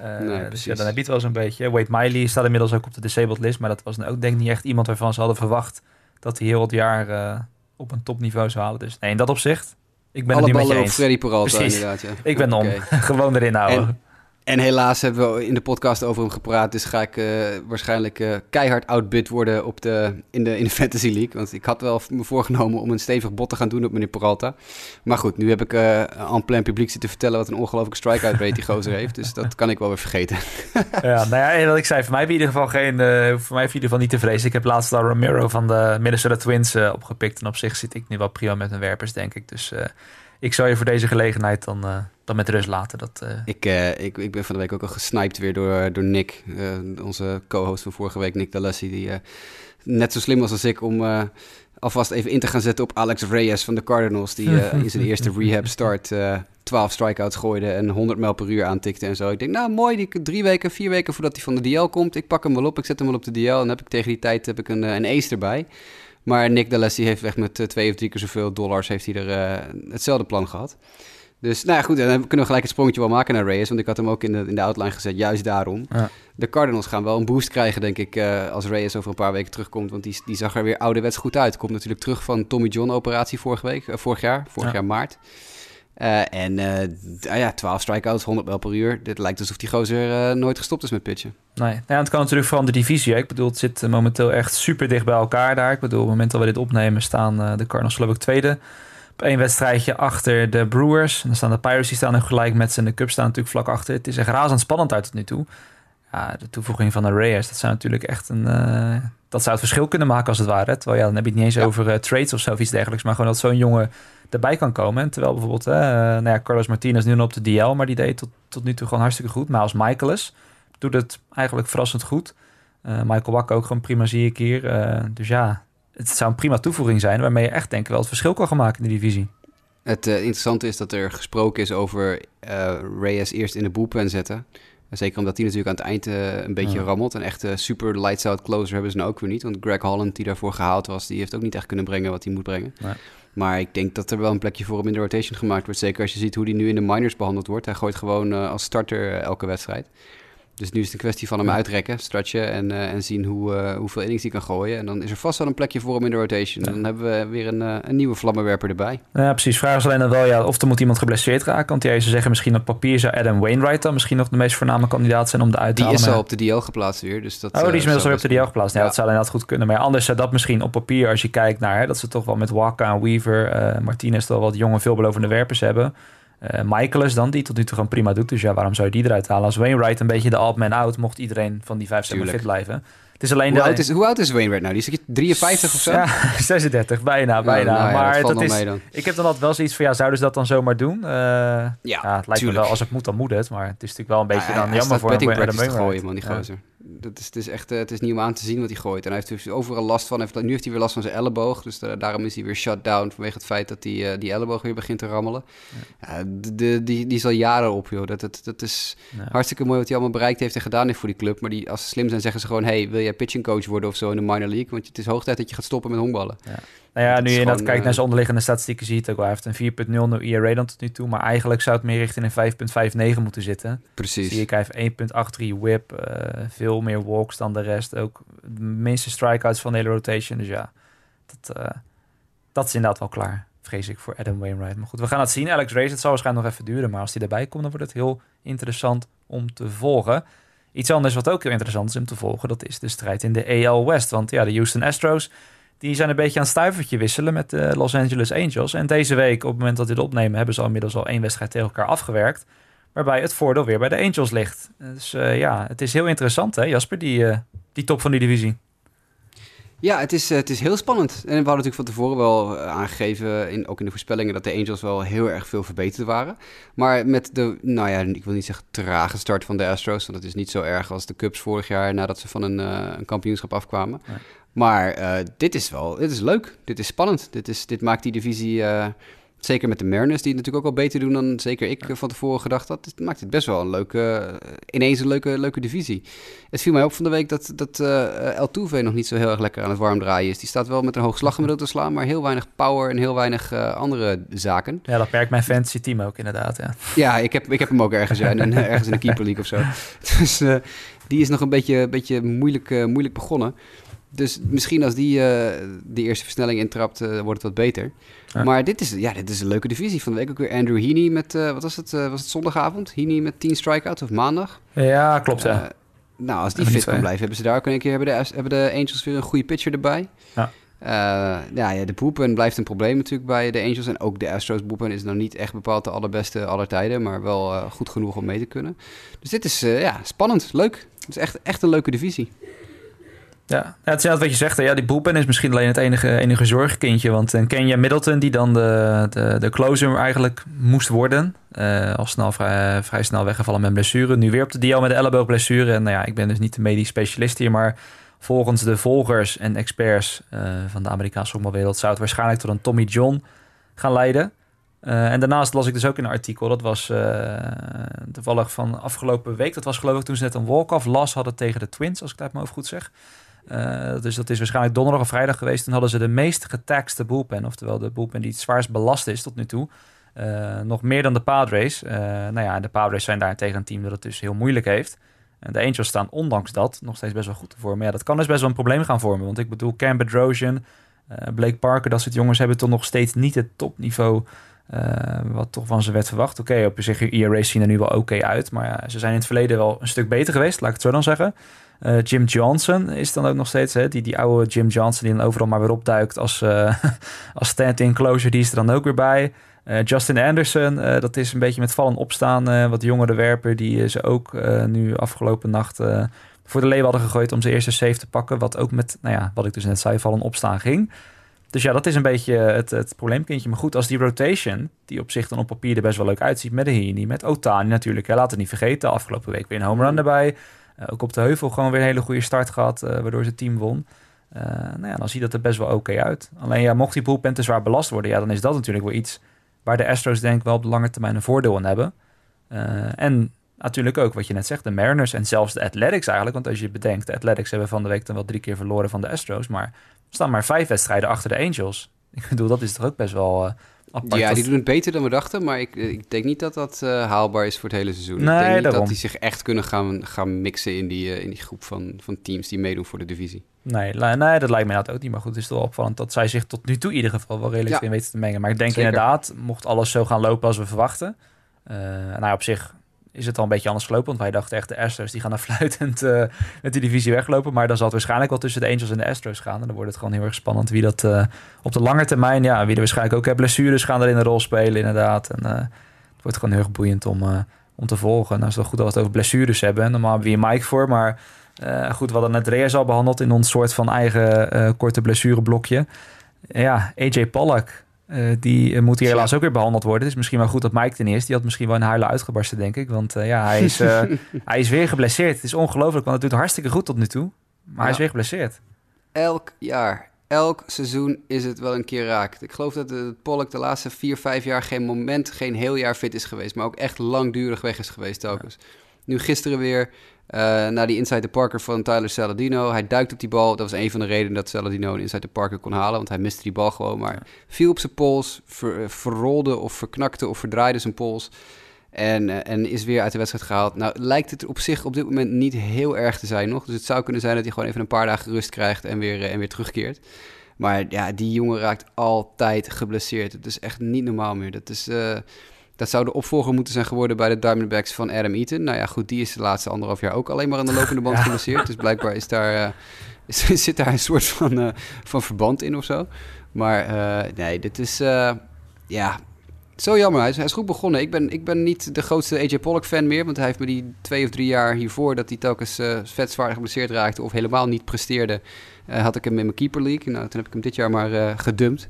Uh, nee, dus ja, dan heb je het wel zo'n beetje. Wade Miley staat inmiddels ook op de disabled list, maar dat was ook denk ik niet echt iemand waarvan ze hadden verwacht dat hij heel het jaar uh, op een topniveau zou halen. Dus nee, in dat opzicht, ik ben Alle het met je eens. Freddy Peralta inderdaad, ja. Ik ben okay. om. Gewoon erin houden. En, en helaas hebben we in de podcast over hem gepraat. Dus ga ik uh, waarschijnlijk uh, keihard outbid worden op de, in, de, in de Fantasy League. Want ik had wel me voorgenomen om een stevig bot te gaan doen op meneer Peralta. Maar goed, nu heb ik uh, aan plan publiek zitten vertellen wat een ongelooflijke strikeout rate die gozer heeft. Dus dat kan ik wel weer vergeten. ja, nou ja, wat ik zei, voor mij in ieder geval geen, voor mij in ieder geval niet te vrezen. Ik heb laatst al Romero van de Minnesota Twins opgepikt. En op zich zit ik nu wel prima met mijn werpers, denk ik. Dus ik zou je voor deze gelegenheid dan, uh, dan met rust laten. Dat, uh... ik, uh, ik, ik ben van de week ook al gesniped weer door, door Nick, onze co-host van vorige week, Nick D'Alessi, die net zo slim was als ik om alvast even in te gaan zetten op Alex Reyes van de Cardinals, die in zijn eerste rehab start 12 strikeouts gooide en 100 mijl per uur aantikte en zo. Ik denk, nou mooi, die drie weken, vier weken voordat hij van de DL komt, ik pak hem wel op, ik zet hem wel op de DL en heb ik tegen die tijd heb ik een, een ace erbij. Maar Nick D'Alessi heeft weg met twee of drie keer zoveel dollars, heeft hij er uh, hetzelfde plan gehad. Dus nou ja, goed, dan kunnen we gelijk het sprongetje wel maken naar Reyes. Want ik had hem ook in de, in de outline gezet, juist daarom. Ja. De Cardinals gaan wel een boost krijgen, denk ik, uh, als Reyes over een paar weken terugkomt. Want die, die zag er weer ouderwets goed uit. Komt natuurlijk terug van Tommy John-operatie vorige week, uh, vorig jaar, vorig ja. jaar maart. Uh, en uh, ja, 12 strikeouts, 100 mijl per uur. Dit lijkt alsof die gozer uh, nooit gestopt is met pitchen. Nee, nou ja, het kan natuurlijk vooral de divisie. Hè? Ik bedoel, het zit momenteel echt super dicht bij elkaar daar. Ik bedoel, op het moment dat we dit opnemen staan de Cardinals geloof ik tweede. Op één wedstrijdje achter de Brewers. En dan staan de Pirates, die staan nog gelijk met ze. En de Cubs staan natuurlijk vlak achter. Het is echt razend spannend uit tot nu toe. Ja, de toevoeging van de Reyes, dat zou natuurlijk echt een... dat zou het verschil kunnen maken als het ware. Terwijl ja, dan heb je het niet eens ja. over trades of zo of iets dergelijks. Maar gewoon dat zo'n jongen erbij kan komen. terwijl bijvoorbeeld, uh, nou ja, Carlos Martinez nu nog op de DL, maar die deed tot, tot nu toe gewoon hartstikke goed. Maar als Michaelis doet het eigenlijk verrassend goed. Uh, Michael Wack ook gewoon prima, zie ik hier. Uh, dus ja, het zou een prima toevoeging zijn waarmee je echt denk ik wel het verschil kan gaan maken in de divisie. Het interessante is dat er gesproken is over Reyes eerst in de boelpen zetten. Zeker omdat hij natuurlijk aan het eind een beetje ja. rammelt. Een echte super lights out closer hebben ze nou ook weer niet. Want Greg Holland, die daarvoor gehaald was, die heeft ook niet echt kunnen brengen wat hij moet brengen. Nee. Maar ik denk dat er wel een plekje voor hem in de rotation gemaakt wordt. Zeker als je ziet hoe hij nu in de minors behandeld wordt. Hij gooit gewoon uh, als starter uh, elke wedstrijd. Dus nu is het een kwestie van hem uitrekken, stretchen en, uh, en zien hoe, uh, hoeveel innings hij kan gooien. En dan is er vast wel een plekje voor hem in de rotation. Ja. Dan hebben we weer een, uh, een nieuwe vlammenwerper erbij. Ja, precies. Vraag is alleen dan wel ja, of er moet iemand geblesseerd raken. Want jij zou zeggen, misschien op papier zou Adam Wainwright dan misschien nog de meest voorname kandidaat zijn om de uit te Die halen. is al op de DL geplaatst weer. Dus dat, oh, die is inmiddels al op de DL geplaatst. Ja, ja, dat zou dat goed kunnen. Maar anders zou dat misschien op papier, als je kijkt naar hè, dat ze toch wel met Waka en Weaver, Martinez wel wat jonge, veelbelovende werpers hebben. Uh, Michaelis dan, die tot nu toe gewoon prima doet. Dus ja, waarom zou je die eruit halen? Als Wainwright een beetje de alt-man out, mocht iedereen van die vijf stemmen fit blijven. Het is alleen hoe, de... oud is, hoe oud is Wainwright nou? Die is 53 of zo? Ja, 36, bijna, bijna. nou ja, maar dat dat is, dan. ik heb dan altijd wel zoiets van, ja, zouden ze dat dan zomaar doen? Uh, ja, ja, het lijkt tuurlijk. me wel, als het moet, dan moet het. Maar het is natuurlijk wel een beetje Ja, dan jammer voor te Wainwright. gooien, man, die Ja. gozer. Dat is, het, is echt, eh, het is niet om aan te zien wat hij gooit. En hij heeft dus overal last van. Heeft, nu heeft hij weer last van zijn elleboog. Dus da- daarom is hij weer shut down vanwege het feit dat hij, eh, die elleboog weer begint te rammelen. Ja, de, de- die, die is al jaren op, joh. Dat, dat, dat is Ja. hartstikke mooi wat hij allemaal bereikt heeft en gedaan heeft voor die club. Maar die, als ze slim zijn, zeggen ze gewoon... hey, wil jij pitching coach worden of zo in de minor league? Want het is hoog tijd dat je gaat stoppen met honkballen. Nou ja, Dat nu je gewoon, kijkt eh, naar zijn onderliggende statistieken, zie je het ook wel. Hij heeft een 4.00 ERA dan tot nu toe. Maar eigenlijk zou het meer richting een 5.59 moeten zitten. Precies. Zie ik, hij heeft 1.83 whip, eh, veel meer walks dan de rest. Ook de minste strikeouts van de hele rotation. Dus ja, dat, eh, dat is inderdaad wel klaar, vrees ik, voor Adam Wainwright. Maar goed, we gaan het zien. Alex Reyes, het zal waarschijnlijk nog even duren. Maar als hij erbij komt, dan wordt het heel interessant om te volgen. Iets anders wat ook heel interessant is om te volgen, dat is de strijd in de AL West. Want ja, de Houston Astros, die zijn een beetje aan het stuivertje wisselen met de Los Angeles Angels. En deze week, op het moment dat we dit opnemen, hebben ze al inmiddels al één wedstrijd tegen elkaar afgewerkt. Waarbij het voordeel weer bij de Angels ligt. Dus eh, ja, het is heel interessant hè, Jasper, die, eh, die top van die divisie. Ja, het is, eh, het is heel spannend. En we hadden natuurlijk van tevoren wel eh, aangegeven, in, ook in de voorspellingen, dat de Angels wel heel erg veel verbeterd waren. Maar met de, nou ja, ik wil niet zeggen trage start van de Astros, want het is niet zo erg als de Cubs vorig jaar nadat ze van een, eh, een kampioenschap afkwamen. Maar eh, dit is wel, dit is leuk, dit is spannend. Dit, is, dit maakt die divisie eh, Zeker met de Mariners, die het natuurlijk ook wel beter doen dan zeker ik van tevoren gedacht had. Het maakt het best wel een leuke, ineens een leuke, leuke divisie. Het viel mij op van de week dat, dat uh, El Tuve nog niet zo heel erg lekker aan het warm draaien is. Die staat wel met een hoog slaggemiddelde te slaan, maar heel weinig power en heel weinig andere zaken. Ja, dat merkt mijn fantasy team ook inderdaad, ja. Ja, ik heb, ik heb hem ook ergens, ja, in, ergens in de keeper league of zo. Dus die is nog een beetje, beetje moeilijk, moeilijk begonnen. Dus misschien als die uh, de eerste versnelling intrapt, uh, wordt het wat beter. Ja. Maar dit is, ja, dit is een leuke divisie. Van de week ook weer Andrew Heaney met, uh, wat was het, was het zondagavond? Heaney met 10 strikeouts of maandag? Ja, klopt ja. nou, als die fit kan blijven, hebben ze daar ook een keer, hebben de, hebben de Angels weer een goede pitcher erbij. Ja. ja, ja, de boepen blijft een probleem natuurlijk bij de Angels. En ook de Astros boepen is nog niet echt bepaald de allerbeste aller tijden. Maar wel goed genoeg om mee te kunnen. Dus dit is ja, spannend, leuk. Het is echt, echt een leuke divisie. Ja, het is wat je zegt. Ja, die Boepen is misschien alleen het enige, enige zorgkindje. Want een Kenya Middleton, die dan de, de, de closer eigenlijk moest worden. Uh, al snel, vrij, snel weggevallen met blessure. Nu weer op de DL met de elleboogblessure. En nou ja, ik ben dus niet de medisch specialist hier. Maar volgens de volgers en experts uh, van de Amerikaanse voetbalwereld... zou het waarschijnlijk tot een Tommy John gaan leiden. En daarnaast las ik dus ook in een artikel, dat was toevallig van afgelopen week. Dat was geloof ik toen ze net een walk-off las hadden tegen de Twins, als ik het uit mijn hoofd goed zeg. Uh, dus dat is waarschijnlijk donderdag of vrijdag geweest. Toen hadden ze de meest getaxte boelpen, oftewel de boelpen die het zwaarst belast is tot nu toe. Uh, nog meer dan de Padres. Uh, nou ja, de Padres zijn daarentegen een team dat het dus heel moeilijk heeft. En de Angels staan ondanks dat nog steeds best wel goed voor. Maar ja, dat kan dus best wel een probleem gaan vormen. Want ik bedoel, Cam Bedrosian, Blake Parker, dat soort jongens hebben toch nog steeds niet het topniveau wat toch van ze werd verwacht. Oké, op zich, ERA's zien er nu wel oké uit. Maar ja, ze zijn in het verleden wel een stuk beter geweest, laat ik het zo dan zeggen. Uh, Jim Johnson is dan ook nog steeds, hè, die, die oude Jim Johnson die dan overal maar weer opduikt als, uh, als stand-in closure, die is er dan ook weer bij. Uh, Justin Anderson, dat is een beetje met vallen opstaan, wat jongere werper, die ze ook nu afgelopen nacht voor de leeuw hadden gegooid om zijn eerste save te pakken, wat ook met, nou ja, wat ik dus net zei, vallen opstaan ging. Dus ja, dat is een beetje het, het probleemkindje. Maar goed, als die rotation, die op zich dan op papier er best wel leuk uitziet, met de Heaney, met Otani natuurlijk, hè, laat het niet vergeten, afgelopen week weer een home run erbij. Eh, ook op de heuvel gewoon weer een hele goede start gehad, eh, waardoor zijn team won. Uh, nou ja, dan ziet dat er best wel oké uit. Alleen ja, mocht die bullpen te zwaar belast worden, ja, dan is dat natuurlijk wel iets waar de Astros denk ik wel op de lange termijn een voordeel aan hebben. En natuurlijk ook wat je net zegt, de Mariners en zelfs de Athletics eigenlijk. Want als je bedenkt, de Athletics hebben van de week dan wel drie keer verloren van de Astros. Maar staan maar vijf wedstrijden achter de Angels. Ik bedoel, dat is toch ook best wel ja, die doen het beter dan we dachten, maar ik, ik denk niet dat dat uh, haalbaar is voor het hele seizoen. Nee, ik denk niet dat die zich echt kunnen gaan, gaan mixen in die, uh, in die groep van, van teams die meedoen voor de divisie. Nee, nee, dat lijkt mij nou ook niet. Maar goed, het is toch opvallend dat zij zich tot nu toe in ieder geval wel redelijk ja. in weten te mengen. Maar ik denk Zeker. inderdaad, mocht alles zo gaan lopen als we verwachten. Uh, nou, op zich is het al een beetje anders gelopen. Want wij dachten echt, de Astros die gaan naar fluitend uh, met die divisie weglopen. Maar dan zal het waarschijnlijk wel tussen de Angels en de Astros gaan. En dan wordt het gewoon heel erg spannend wie dat uh, op de lange termijn... Ja, wie er waarschijnlijk ook. Blessures gaan er in een rol spelen inderdaad. En uh, het wordt gewoon heel erg boeiend om, om te volgen. Nou is het wel goed dat we het over blessures hebben. Normaal hebben we hier Mike voor, maar... goed, we hadden net Reyes al behandeld in ons soort van eigen korte blessureblokje. Ja, AJ Pollock uh, die uh, moet hier helaas ook weer behandeld worden. Het is misschien wel goed dat Mike ten eerste. Die had misschien wel een huilen uitgebarsten, denk ik. Want uh, ja, hij is, hij is weer geblesseerd. Het is ongelooflijk, want het doet hartstikke goed tot nu toe. Maar ja. hij is weer geblesseerd. Elk jaar, elk seizoen is het wel een keer raak. Ik geloof dat Pollock de laatste vier, vijf jaar geen moment, geen heel jaar fit is geweest. Maar ook echt langdurig weg is geweest telkens. Ja. Nu gisteren weer uh, naar die Inside the Parker van Tyler Saladino. Hij duikt op die bal. Dat was een van de redenen dat Saladino een Inside the Parker kon halen. Want hij miste die bal gewoon. Maar viel op zijn pols, ver, eh, verrolde of verknakte of verdraaide zijn pols. En, uh, en is weer uit de wedstrijd gehaald. Nou, lijkt het op zich op dit moment niet heel erg te zijn nog. Dus het zou kunnen zijn dat hij gewoon even een paar dagen rust krijgt en weer, uh, en weer terugkeert. Maar ja, die jongen raakt altijd geblesseerd. Het is echt niet normaal meer. Dat is... Dat zou de opvolger moeten zijn geworden bij de Diamondbacks van Adam Eaton. Nou ja, goed, die is de laatste anderhalf jaar ook alleen maar aan de lopende band geblesseerd. Dus blijkbaar is daar, uh, is, zit daar een soort van, uh, van verband in of zo. Maar uh, nee, dit is... ja, zo jammer. Hij is, hij is, goed begonnen. Ik ben, ik ben niet de grootste AJ Pollock fan meer. Want hij heeft me die twee of drie jaar hiervoor... dat hij telkens uh, vet zwaar geblesseerd raakte... of helemaal niet presteerde... had ik hem in mijn keeper league. Nou, toen heb ik hem dit jaar maar gedumpt.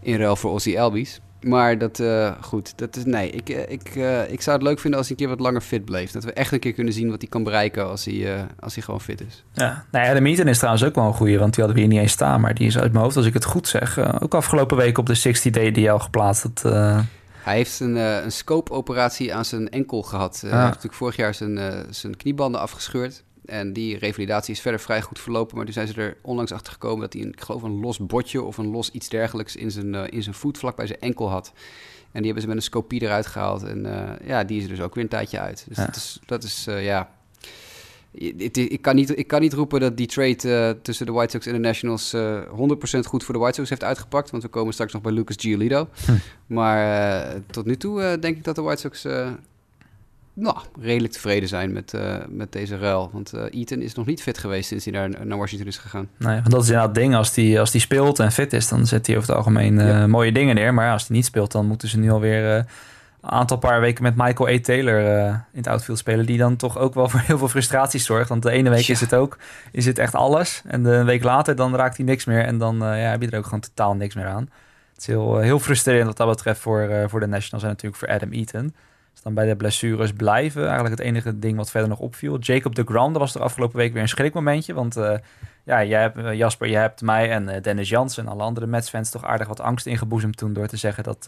In ruil voor Ozzy Elbies. Maar dat, uh, goed, dat is, nee, ik, ik, uh, ik zou het leuk vinden als hij een keer wat langer fit bleef. Dat we echt een keer kunnen zien wat hij kan bereiken als hij, uh, als hij gewoon fit is. Ja, nou ja, de Meeten is trouwens ook wel een goeie, want die hadden we hier niet eens staan. Maar die is uit mijn hoofd, als ik het goed zeg, ook afgelopen week op de 60-day DL geplaatst. Dat, hij heeft een, een scope-operatie aan zijn enkel gehad. Hij heeft natuurlijk vorig jaar zijn, zijn kniebanden afgescheurd. En die revalidatie is verder vrij goed verlopen. Maar toen zijn ze er onlangs achter gekomen dat hij een, ik geloof een los botje of een los iets dergelijks in zijn, uh, in zijn voet vlak bij zijn enkel had. En die hebben ze met een scopie eruit gehaald. En uh, ja, die is er dus ook weer een tijdje uit. Dus ja. dat is, dat is uh, ja. Ik, ik, kan niet, ik kan niet roepen dat die trade tussen de White Sox en de Nationals 100% goed voor de White Sox heeft uitgepakt. Want we komen straks nog bij Lucas Giolito. Hm. Maar tot nu toe denk ik dat de White Sox nou, redelijk tevreden zijn met, uh, met deze ruil. Want uh, Eaton is nog niet fit geweest sinds hij naar, naar Washington is gegaan. Nee, want dat is inderdaad het ding. Als die, als die speelt en fit is, dan zet hij over het algemeen uh, ja. mooie dingen neer. Maar als hij niet speelt, dan moeten ze nu alweer een aantal paar weken met Michael A. Taylor in het outfield spelen. Die dan toch ook wel voor heel veel frustraties zorgt. Want de ene week ja. is het ook, is het echt alles. En de week later, dan raakt hij niks meer. En dan ja, heb je er ook gewoon totaal niks meer aan. Het is heel, heel frustrerend wat dat betreft voor, voor de Nationals en natuurlijk voor Adam Eaton dan bij de blessures blijven. Eigenlijk het enige ding wat verder nog opviel. Jacob de Gram, dat was er afgelopen week weer een schrikmomentje. Want uh, ja, jij hebt, uh, Jasper, jij hebt mij en uh, Dennis Jansen en alle andere Mets-fans toch aardig wat angst ingeboezemd toen door te zeggen dat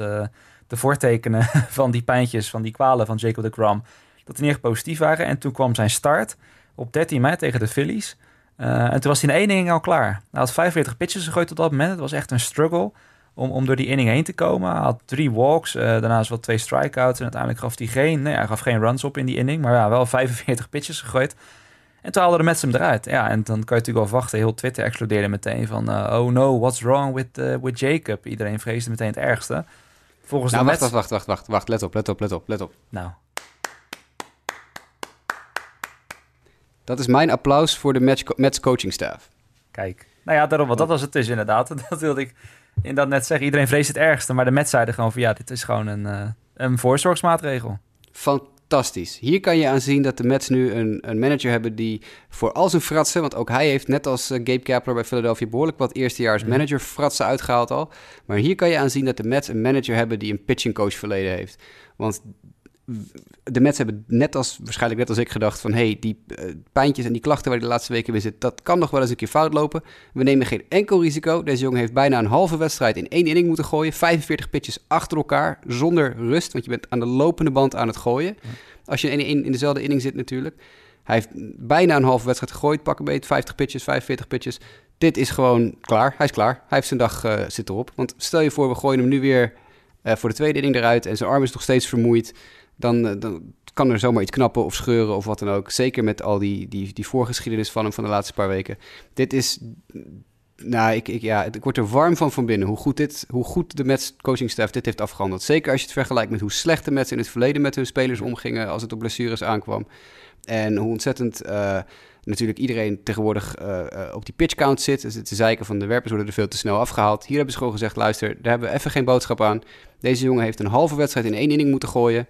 de voortekenen van die pijntjes, van die kwalen van Jacob de Gram, dat die niet echt positief waren. En toen kwam zijn start op 13 mei tegen de Phillies. en toen was hij in één inning al klaar. Hij had 45 pitches gegooid tot dat moment. Het was echt een struggle om, om door die inning heen te komen. Hij had drie walks, uh, daarnaast wel twee strikeouts. En uiteindelijk gaf hij geen, nee, hij gaf geen runs op in die inning. Maar ja, wel 45 pitches gegooid. En toen haalde de Mets hem eruit. Ja, en dan kan je natuurlijk wel wachten. Heel Twitter explodeerde meteen van... Uh, oh no, what's wrong with, uh, with Jacob? Iedereen vreesde meteen het ergste. Volgens nou, de wacht, Mets... wacht, wacht, wacht, wacht. Let op, let op, let op, let op. Nou. Dat is mijn applaus voor de Mets coaching staff. Kijk. Nou ja, daarom, want dat was het dus inderdaad. Dat wilde ik inderdaad net zeggen, iedereen vreest het ergste. Maar de Mets zeiden gewoon van ja, dit is gewoon een, uh, een voorzorgsmaatregel. Fantastisch. Hier kan je aan zien dat de Mets nu een, een manager hebben die voor al zijn fratsen... want ook hij heeft net als uh, Gabe Kapler bij Philadelphia... behoorlijk wat eerstejaars mm. manager fratsen uitgehaald al. Maar hier kan je aan zien dat de Mets een manager hebben... die een pitching coach verleden heeft. Want de Mets hebben net als, waarschijnlijk net als ik gedacht van... hey, die uh, pijntjes en die klachten waar hij de laatste weken weer zit... dat kan nog wel eens een keer fout lopen. We nemen geen enkel risico. Deze jongen heeft bijna een halve wedstrijd in één inning moeten gooien. 45 pitches achter elkaar, zonder rust. Want je bent aan de lopende band aan het gooien. Als je in, in, in dezelfde inning zit natuurlijk. Hij heeft bijna een halve wedstrijd gegooid. Pak een beetje 50 pitches, 45 pitches. Dit is gewoon klaar. Hij is klaar. Hij heeft zijn dag uh, zit erop. Want stel je voor, we gooien hem nu weer... Uh, voor de tweede inning eruit en zijn arm is nog steeds vermoeid dan, eh, dan kan er zomaar iets knappen of scheuren of wat dan ook. Zeker met al die, die, die voorgeschiedenis van hem van de laatste paar weken. Dit is nou, ik, ik, ja, ik word er warm van van binnen. Hoe goed, dit, hoe goed de Mets coachingstaf dit heeft afgehandeld. Zeker als je het vergelijkt met hoe slecht de Mets in het verleden met hun spelers omgingen als het op blessures aankwam. En hoe ontzettend uh, natuurlijk iedereen tegenwoordig uh, op die pitch count zit. Dus zeiken van de werpers worden er veel te snel afgehaald. Hier hebben ze gewoon gezegd, luister, daar hebben we even geen boodschap aan. Deze jongen heeft een halve wedstrijd in één inning moeten gooien.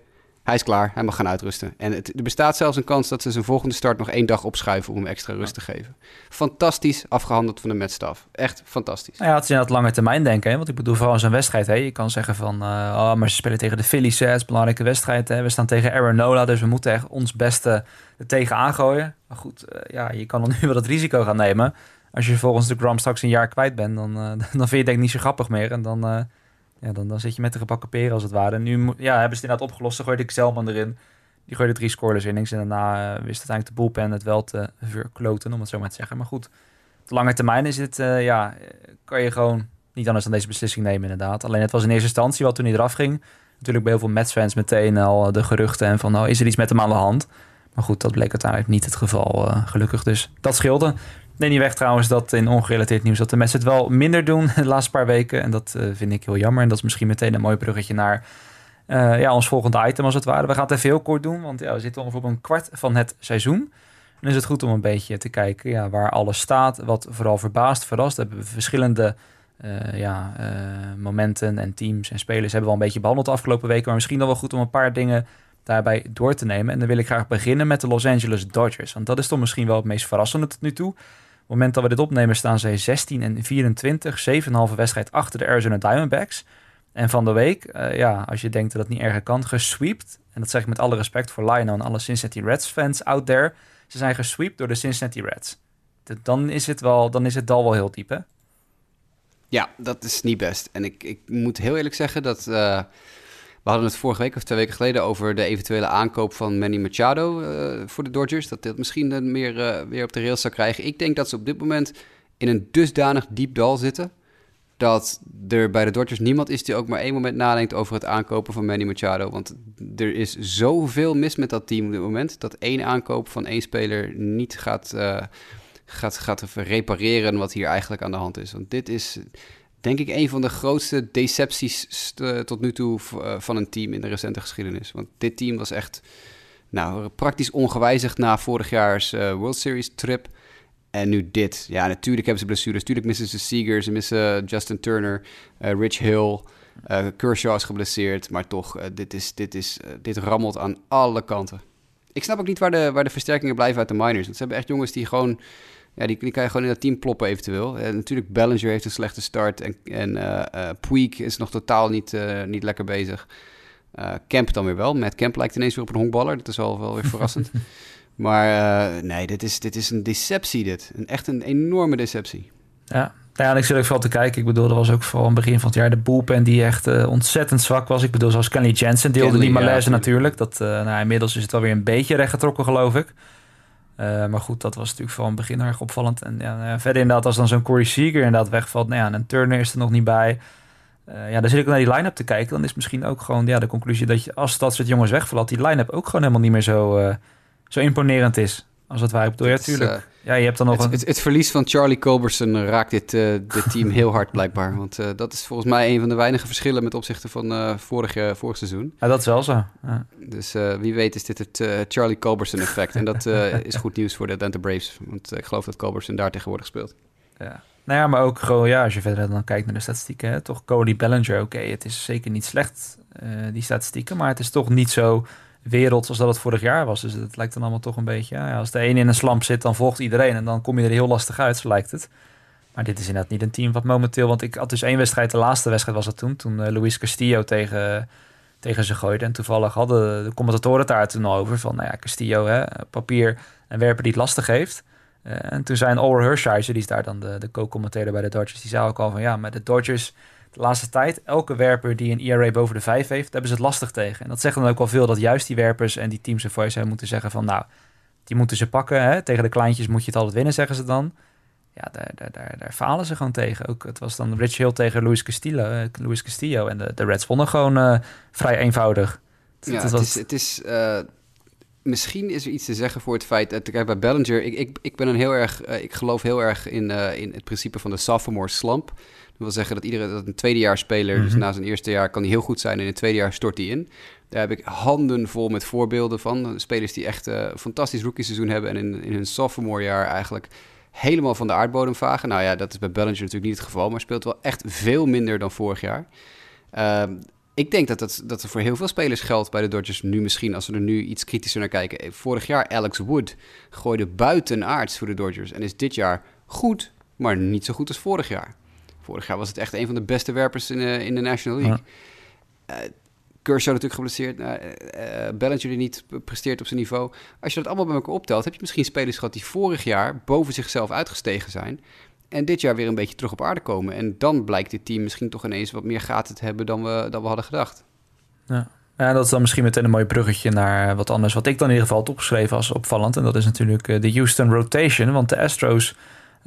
Hij is klaar, hij mag gaan uitrusten. En het, er bestaat zelfs een kans dat ze zijn volgende start nog één dag opschuiven om hem extra rust te geven. Fantastisch afgehandeld van de metstaf. Echt fantastisch. Nou ja, het is in het lange termijn denken. Hè? Want ik bedoel, vooral in zo'n wedstrijd. Hè? Je kan zeggen van, uh, oh, maar ze spelen tegen de Phillies. Hè? Het is een belangrijke wedstrijd. Hè? We staan tegen Arizona, dus we moeten echt ons beste er tegen aangooien. Maar goed, uh, ja, je kan dan nu wel het risico gaan nemen. Als je volgens de Gram straks een jaar kwijt bent, dan, uh, dan vind je het denk ik niet zo grappig meer. En dan ja, dan, dan zit je met de gebakken peren als het ware. En nu ja, hebben ze het inderdaad opgelost. Dan gooide ik Zelman erin. Die gooide drie scoreless innings. En daarna uh, wist uiteindelijk de bullpen het wel te verkloten, om het zo maar te zeggen. Maar goed, op de lange termijn is het, uh, ja, kan je gewoon niet anders dan deze beslissing nemen inderdaad. Alleen het was in eerste instantie, wat toen hij eraf ging, natuurlijk bij heel veel Mets-fans meteen al de geruchten en van, nou, is er iets met hem aan de hand? Maar goed, dat bleek uiteindelijk niet het geval, gelukkig. Dus dat scheelde. Neem niet weg trouwens dat in ongerelateerd nieuws dat de mensen het wel minder doen de laatste paar weken. En dat uh, vind ik heel jammer. En dat is misschien meteen een mooi bruggetje naar uh, ja, ons volgende item als het ware. We gaan het even heel kort doen, want ja, we zitten ongeveer op een kwart van het seizoen. Dan is het goed om een beetje te kijken ja, waar alles staat. Wat vooral verbaast, verrast. We hebben verschillende uh, ja, momenten en teams en spelers hebben we al een beetje behandeld de afgelopen weken. Maar misschien dan wel goed om een paar dingen daarbij door te nemen. En dan wil ik graag beginnen met de Los Angeles Dodgers. Want dat is toch misschien wel het meest verrassende tot nu toe het moment dat we dit opnemen staan zij 16 en 24, 7,5 wedstrijd achter de Arizona Diamondbacks. En van de week, ja, als je denkt dat het niet erger kan, gesweept. En dat zeg ik met alle respect voor Lionel en alle Cincinnati Reds fans out there. Ze zijn gesweept door de Cincinnati Reds. Dan is het, wel, dan is het dal wel heel diep, hè? Ja, dat is niet best. En ik, ik moet heel eerlijk zeggen dat... Uh, we hadden het vorige week of twee weken geleden over de eventuele aankoop van Manny Machado uh, voor de Dodgers. Dat dit misschien meer uh, weer op de rails zou krijgen. Ik denk dat ze op dit moment in een dusdanig diep dal zitten. Dat er bij de Dodgers niemand is die ook maar één moment nadenkt over het aankopen van Manny Machado. Want er is zoveel mis met dat team op dit moment. Dat één aankoop van één speler niet gaat gaat, gaat repareren wat hier eigenlijk aan de hand is. Want dit is denk ik een van de grootste decepties tot nu toe eh, van een team in de recente geschiedenis. Want dit team was echt nou, praktisch ongewijzigd na vorig jaars uh, World Series trip. En nu dit. Ja, natuurlijk hebben ze blessures. Natuurlijk missen ze Seager, ze missen Justin Turner, Rich Hill. Kershaw is geblesseerd, maar toch, dit, is, dit, is, dit rammelt aan alle kanten. Ik snap ook niet waar de, waar de versterkingen blijven uit de minors. Want ze hebben echt jongens die gewoon ja, die, die kan je gewoon in dat team ploppen eventueel. En natuurlijk, Ballinger heeft een slechte start. En, en uh, Puig is nog totaal niet, uh, niet lekker bezig. Kemp dan weer wel. Met Kemp lijkt ineens weer op een honkballer. Dat is wel, wel weer verrassend. maar nee, dit is, dit is een deceptie dit. Een, echt een enorme deceptie. Ja, ja, en ik zit ook vooral te kijken. Ik bedoel, er was ook vooral aan het begin van het jaar de bullpen die echt uh, ontzettend zwak was. Ik bedoel, zoals Kenny Jensen deelde Kenley, die malaise ja, natuurlijk. Dat, uh, nou, inmiddels is het alweer een beetje rechtgetrokken, geloof ik. Uh, maar goed, dat was natuurlijk van begin erg opvallend. En ja, nou verder inderdaad, als dan zo'n Corey Seager inderdaad wegvalt, nou ja, en Turner is er nog niet bij. Uh, ja, dan zit ik naar die line-up te kijken. Dan is misschien ook gewoon ja, de conclusie dat je, als dat soort jongens wegvallen, die line-up ook gewoon helemaal niet meer zo, uh, zo imponerend is. Als het bedoel, ja, tuurlijk. Uh, ja, je hebt dan nog het, een... het, het, verlies van Charlie Culberson raakt dit, uh, dit team heel hard blijkbaar. Want uh, dat is volgens mij een van de weinige verschillen met opzichte van vorig, vorig seizoen. Ja, dat is wel zo. Ja. Dus wie weet is dit het Charlie Culberson effect. en dat is goed nieuws voor de Atlanta Braves. Want ik geloof dat Culberson daar tegenwoordig speelt. Ja. Nou ja, maar ook gewoon, ja, als je verder dan kijkt naar de statistieken, hè, toch Cody Bellinger, oké, okay, het is zeker niet slecht, die statistieken, maar het is toch niet zo wereld zoals dat het vorig jaar was. Dus het lijkt dan allemaal toch een beetje... Ja, als de een in een slamp zit, dan volgt iedereen. En dan kom je er heel lastig uit, zo lijkt het. Maar dit is inderdaad niet een team wat momenteel... Want ik had dus één wedstrijd, de laatste wedstrijd was dat toen. Toen uh, Luis Castillo tegen, tegen ze gooide. En toevallig hadden de commentatoren het daar toen over. Van, nou ja, Castillo, hè, papier en werper die het lastig heeft. Uh, en toen zijn Oral Hershiser, die is daar dan de, de co-commentator bij de Dodgers... Die zei ook al van, ja, met de Dodgers de laatste tijd, elke werper die een ERA boven de 5 heeft, hebben ze het lastig tegen. En dat zegt dan ook wel veel dat juist die werpers en die teams en voice moeten zeggen van nou, die moeten ze pakken. Hè? Tegen de kleintjes moet je het altijd winnen, zeggen ze dan. Ja, daar, daar, daar, daar falen ze gewoon tegen. Ook, het was dan Rich Hill tegen Luis Castillo, uh, Luis Castillo en de, de Reds wonnen gewoon uh, vrij eenvoudig. Ja, het, was... het is... Het is uh, misschien is er iets te zeggen voor het feit dat kijk bij Bellinger. Ik, ik, ik ben een heel erg, ik geloof heel erg in, in het principe van de sophomore slump. Dat wil zeggen dat iedere dat een tweedejaarsspeler, mm -hmm. dus mhm. na zijn eerste jaar, kan hij heel goed zijn. En in het tweede jaar stort hij in. Daar heb ik handen vol met voorbeelden van. Spelers die echt uh, een fantastisch rookie seizoen hebben en in, in hun sophomore jaar eigenlijk helemaal van de aardbodem vagen. Nou ja, dat is bij Bellinger natuurlijk niet het geval, maar speelt wel echt veel minder dan vorig jaar. Uh, ik denk dat, dat dat er voor heel veel spelers geldt bij de Dodgers nu misschien, als we er nu iets kritischer naar kijken. Vorig jaar Alex Wood gooide buitenaards voor de Dodgers en is dit jaar goed, maar niet zo goed als vorig jaar. Vorig jaar was het echt een van de beste werpers in, uh, in de National League. Ja. Uh, Kershaw natuurlijk geblesseerd. Uh, Bellinger die niet presteert op zijn niveau. Als je dat allemaal bij elkaar optelt, heb je misschien spelers gehad die vorig jaar boven zichzelf uitgestegen zijn. En dit jaar weer een beetje terug op aarde komen. En dan blijkt dit team misschien toch ineens wat meer gaten te hebben dan we, dan we hadden gedacht. Ja. Ja, dat is dan misschien meteen een mooi bruggetje naar wat anders. Wat ik dan in ieder geval had opgeschreven als opvallend. En dat is natuurlijk de Houston Rotation. Want de Astros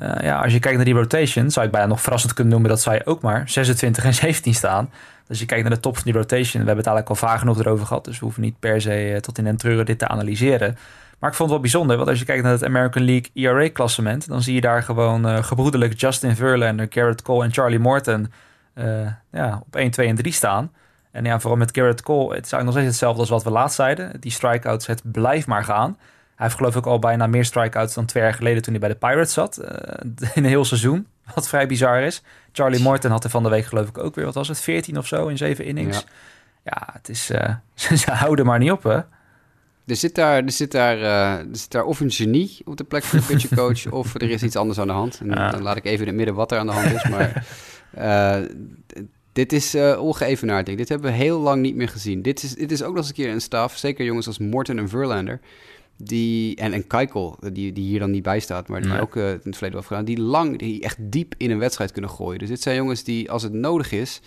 uh, ja, als je kijkt naar die rotation, zou ik bijna nog verrassend kunnen noemen dat zij ook maar 26 en 17 staan. Dus je kijkt naar de top van die rotation. We hebben het eigenlijk al vaak genoeg erover gehad. Dus we hoeven niet per se eh, tot in den treuren dit te analyseren. Maar ik vond het wel bijzonder, want als je kijkt naar het American League ERA-klassement, dan zie je daar gewoon uh, gebroedelijk Justin Verlander, Garrett Cole en Charlie Morton ja, op 1, 2 en 3 staan. En ja, vooral met Garrett Cole, het is eigenlijk nog steeds hetzelfde als wat we laatst zeiden. Die strikeouts, het blijft maar gaan. Hij heeft geloof ik al bijna meer strikeouts dan twee jaar geleden toen hij bij de Pirates zat. Uh, in een heel seizoen, wat vrij bizar is. Charlie Morton had er van de week geloof ik ook weer, wat was het, 14 of zo in zeven innings. Ja, ja het is, uh, ze houden maar niet op hè. Er zit, daar, er, zit daar, uh, er zit daar of een genie op de plek van de pitcher coach, of er is iets anders aan de hand. En dan laat ik even in het midden wat er aan de hand is. Maar Dit is uh, ongeëvenaard, Dit hebben we heel lang niet meer gezien. Dit is, dit is ook nog eens een keer een staf, zeker jongens als Morten en Verlander... Die, en, en Keikel, die, die hier dan niet bij staat, maar die ook uh, in het verleden wel gedaan, die lang, die echt diep in een wedstrijd kunnen gooien. Dus dit zijn jongens die, als het nodig is,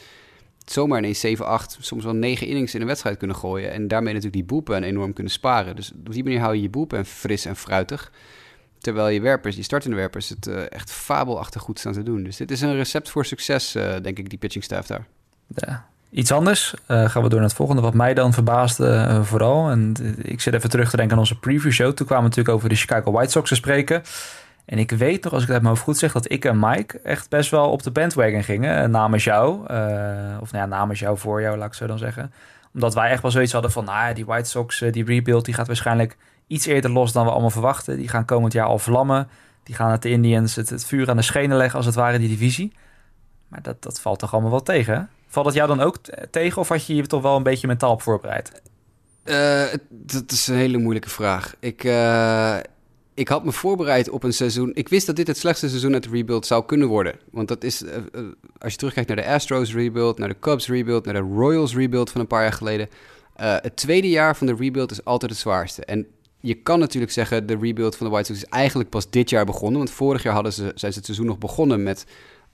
zomaar ineens 7, 8, soms wel 9 innings in een wedstrijd kunnen gooien. En daarmee natuurlijk die boepen enorm kunnen sparen. Dus op die manier hou je je boepen fris en fruitig. Terwijl je werpers, die startende werpers, het uh, echt fabelachtig goed staan te doen. Dus dit is een recept voor succes, uh, denk ik, die pitching staff daar. Ja. Iets anders, uh, gaan we door naar het volgende. Wat mij dan verbaasde vooral. En ik zit even terug te denken aan onze preview show. Toen kwamen we natuurlijk over de Chicago White Sox te spreken. En ik weet nog, als ik het uit mijn hoofd goed zeg, dat ik en Mike echt best wel op de bandwagon gingen. Namens jou. of nou ja, namens jou voor jou, laat ik zo dan zeggen. Omdat wij echt wel zoiets hadden van, nou ja, die White Sox, die rebuild, die gaat waarschijnlijk iets eerder los dan we allemaal verwachten. Die gaan komend jaar al vlammen. Die gaan het de Indians het, het vuur aan de schenen leggen als het ware, die divisie. Maar dat, dat valt toch allemaal wel tegen? Valt het jou dan ook tegen of had je je toch wel een beetje mentaal op voorbereid? Uh, dat is een hele moeilijke vraag. Ik, uh, ik had me voorbereid op een seizoen. Ik wist dat dit het slechtste seizoen uit de rebuild zou kunnen worden. Want dat is, uh, als je terugkijkt naar de Astros rebuild, naar de Cubs rebuild, naar de Royals rebuild van een paar jaar geleden. het tweede jaar van de rebuild is altijd het zwaarste. En je kan natuurlijk zeggen, de rebuild van de White Sox is eigenlijk pas dit jaar begonnen. Want vorig jaar hadden ze, zijn ze het seizoen nog begonnen met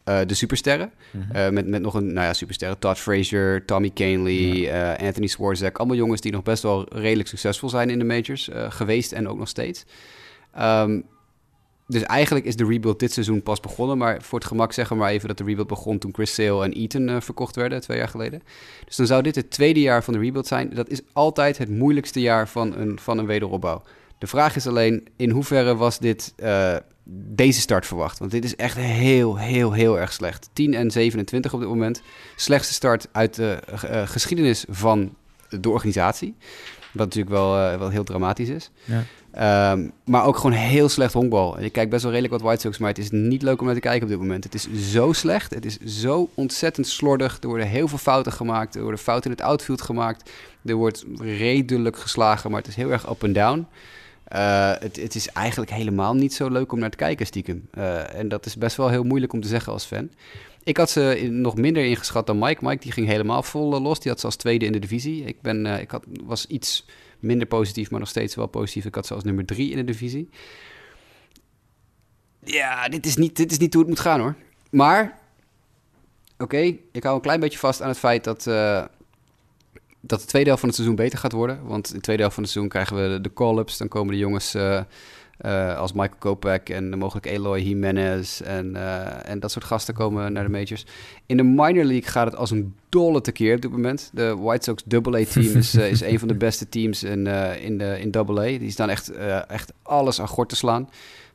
uh, de supersterren. Mm -hmm. uh, met, met nog een, nou ja, supersterren. Todd Frazier, Tommy Canley, ja. uh, Anthony Swarzak. Allemaal jongens die nog best wel redelijk succesvol zijn in de majors. geweest en ook nog steeds. Um, dus eigenlijk is de rebuild dit seizoen pas begonnen. Maar voor het gemak zeggen we maar even dat de rebuild begon toen Chris Sale en Eaton verkocht werden, twee jaar geleden. Dus dan zou dit het tweede jaar van de rebuild zijn. Dat is altijd het moeilijkste jaar van een, van een wederopbouw. De vraag is alleen, in hoeverre was dit deze start verwacht? Want dit is echt heel, heel, heel erg slecht. 10 en 27 op dit moment. Slechtste start uit de uh, geschiedenis van de organisatie. Wat natuurlijk wel, wel heel dramatisch is. Ja. Um, maar ook gewoon heel slecht honkbal. En ik kijk best wel redelijk wat White Sox, maar het is niet leuk om naar te kijken op dit moment. Het is zo slecht. Het is zo ontzettend slordig. Er worden heel veel fouten gemaakt. Er worden fouten in het outfield gemaakt. Er wordt redelijk geslagen, maar het is heel erg up en down. Uh, het, het, is eigenlijk helemaal niet zo leuk om naar te kijken, stiekem. Uh, en dat is best wel heel moeilijk om te zeggen als fan. Ik had ze nog minder ingeschat dan Mike. Mike die ging helemaal vol uh, los. Die had ze als tweede in de divisie. Ik, ben, ik had, was iets minder positief, maar nog steeds wel positief. Ik had ze als nummer drie in de divisie. Ja, dit is niet, dit is niet hoe het moet gaan hoor. Maar, oké, ik hou een klein beetje vast aan het feit dat, dat de tweede helft van het seizoen beter gaat worden. Want in de tweede helft van het seizoen krijgen we de call-ups. Dan komen de jongens uh, uh, als Michael Kopek en mogelijk Eloy Jimenez en, uh, en dat soort gasten komen naar de majors. In de minor league gaat het als een dolle tekeer op dit moment. De White Sox AA-team is, is een van de beste teams in, in, de, in AA. Die staan echt, echt alles aan gort te slaan.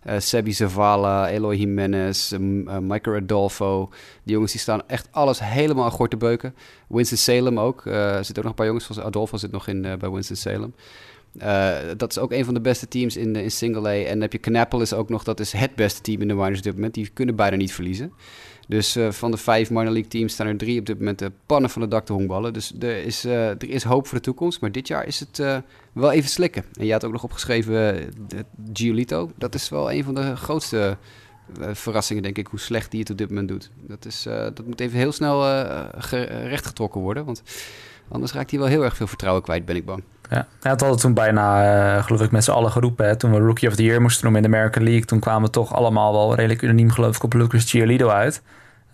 Uh, Sebi Zavala, Eloy Jimenez, uh, Michael Adolfo. Die jongens die staan echt alles helemaal aan te beuken. Winston Salem ook. er zitten ook nog een paar jongens. Adolfo zit nog in bij Winston Salem. Dat is ook een van de beste teams in, in Single A. En dan heb je Kannapolis ook nog, dat is het beste team in de minors op dit moment. Die kunnen bijna niet verliezen. Dus uh, van de vijf minor league teams staan er drie op dit moment de pannen van de dak te honkballen. Dus er is, uh, er is hoop voor de toekomst. Maar dit jaar is het wel even slikken. En je had ook nog opgeschreven Giolito. Dat is wel een van de grootste verrassingen, denk ik, hoe slecht die het op dit moment doet. Dat, is, dat moet even heel snel rechtgetrokken worden. Want anders raakt hij wel heel erg veel vertrouwen kwijt, ben ik bang. Ja, hij had toen bijna, uh, geloof ik, met z'n allen geroepen. Hè? Toen we Rookie of the Year moesten noemen in de American League. Toen kwamen we toch allemaal wel redelijk unaniem, geloof ik, op Lucas Giolito uit.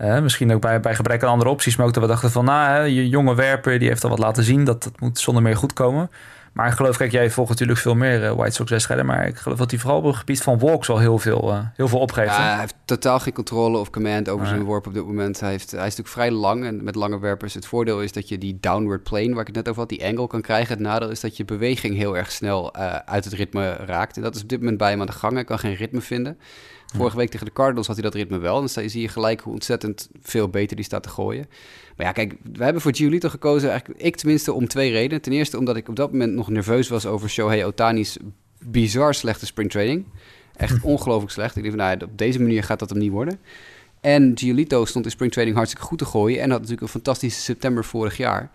Uh, misschien ook bij, bij gebrek aan andere opties. Maar ook dat we dachten van, nou, je jonge werper, die heeft al wat laten zien. Dat, dat moet zonder meer goed komen. Maar ik geloof, kijk, jij volgt natuurlijk veel meer uh, White Sox wedstrijden. Maar ik geloof dat hij vooral op het gebied van walks al heel veel, uh, heel veel opgeeft. Ja, hij heeft totaal geen controle of command over zijn worp op dit moment. Hij, heeft, hij is natuurlijk vrij lang en met lange werpers. Het voordeel is dat je die downward plane, waar ik het net over had, die angle kan krijgen. Het nadeel is dat je beweging heel erg snel uh, uit het ritme raakt. En dat is op dit moment bij hem aan de gang. Hij kan geen ritme vinden. Vorige week tegen de Cardinals had hij dat ritme wel. En dan zie je gelijk hoe ontzettend veel beter die staat te gooien. Maar ja, kijk, we hebben voor Giolito gekozen, eigenlijk ik tenminste, om twee redenen. Ten eerste omdat ik op dat moment nog nerveus was over Shohei Otani's bizar slechte springtraining. Echt ongelooflijk slecht. Ik dacht, nou, op deze manier gaat dat hem niet worden. En Giolito stond in springtraining hartstikke goed te gooien. En had natuurlijk een fantastische september vorig jaar.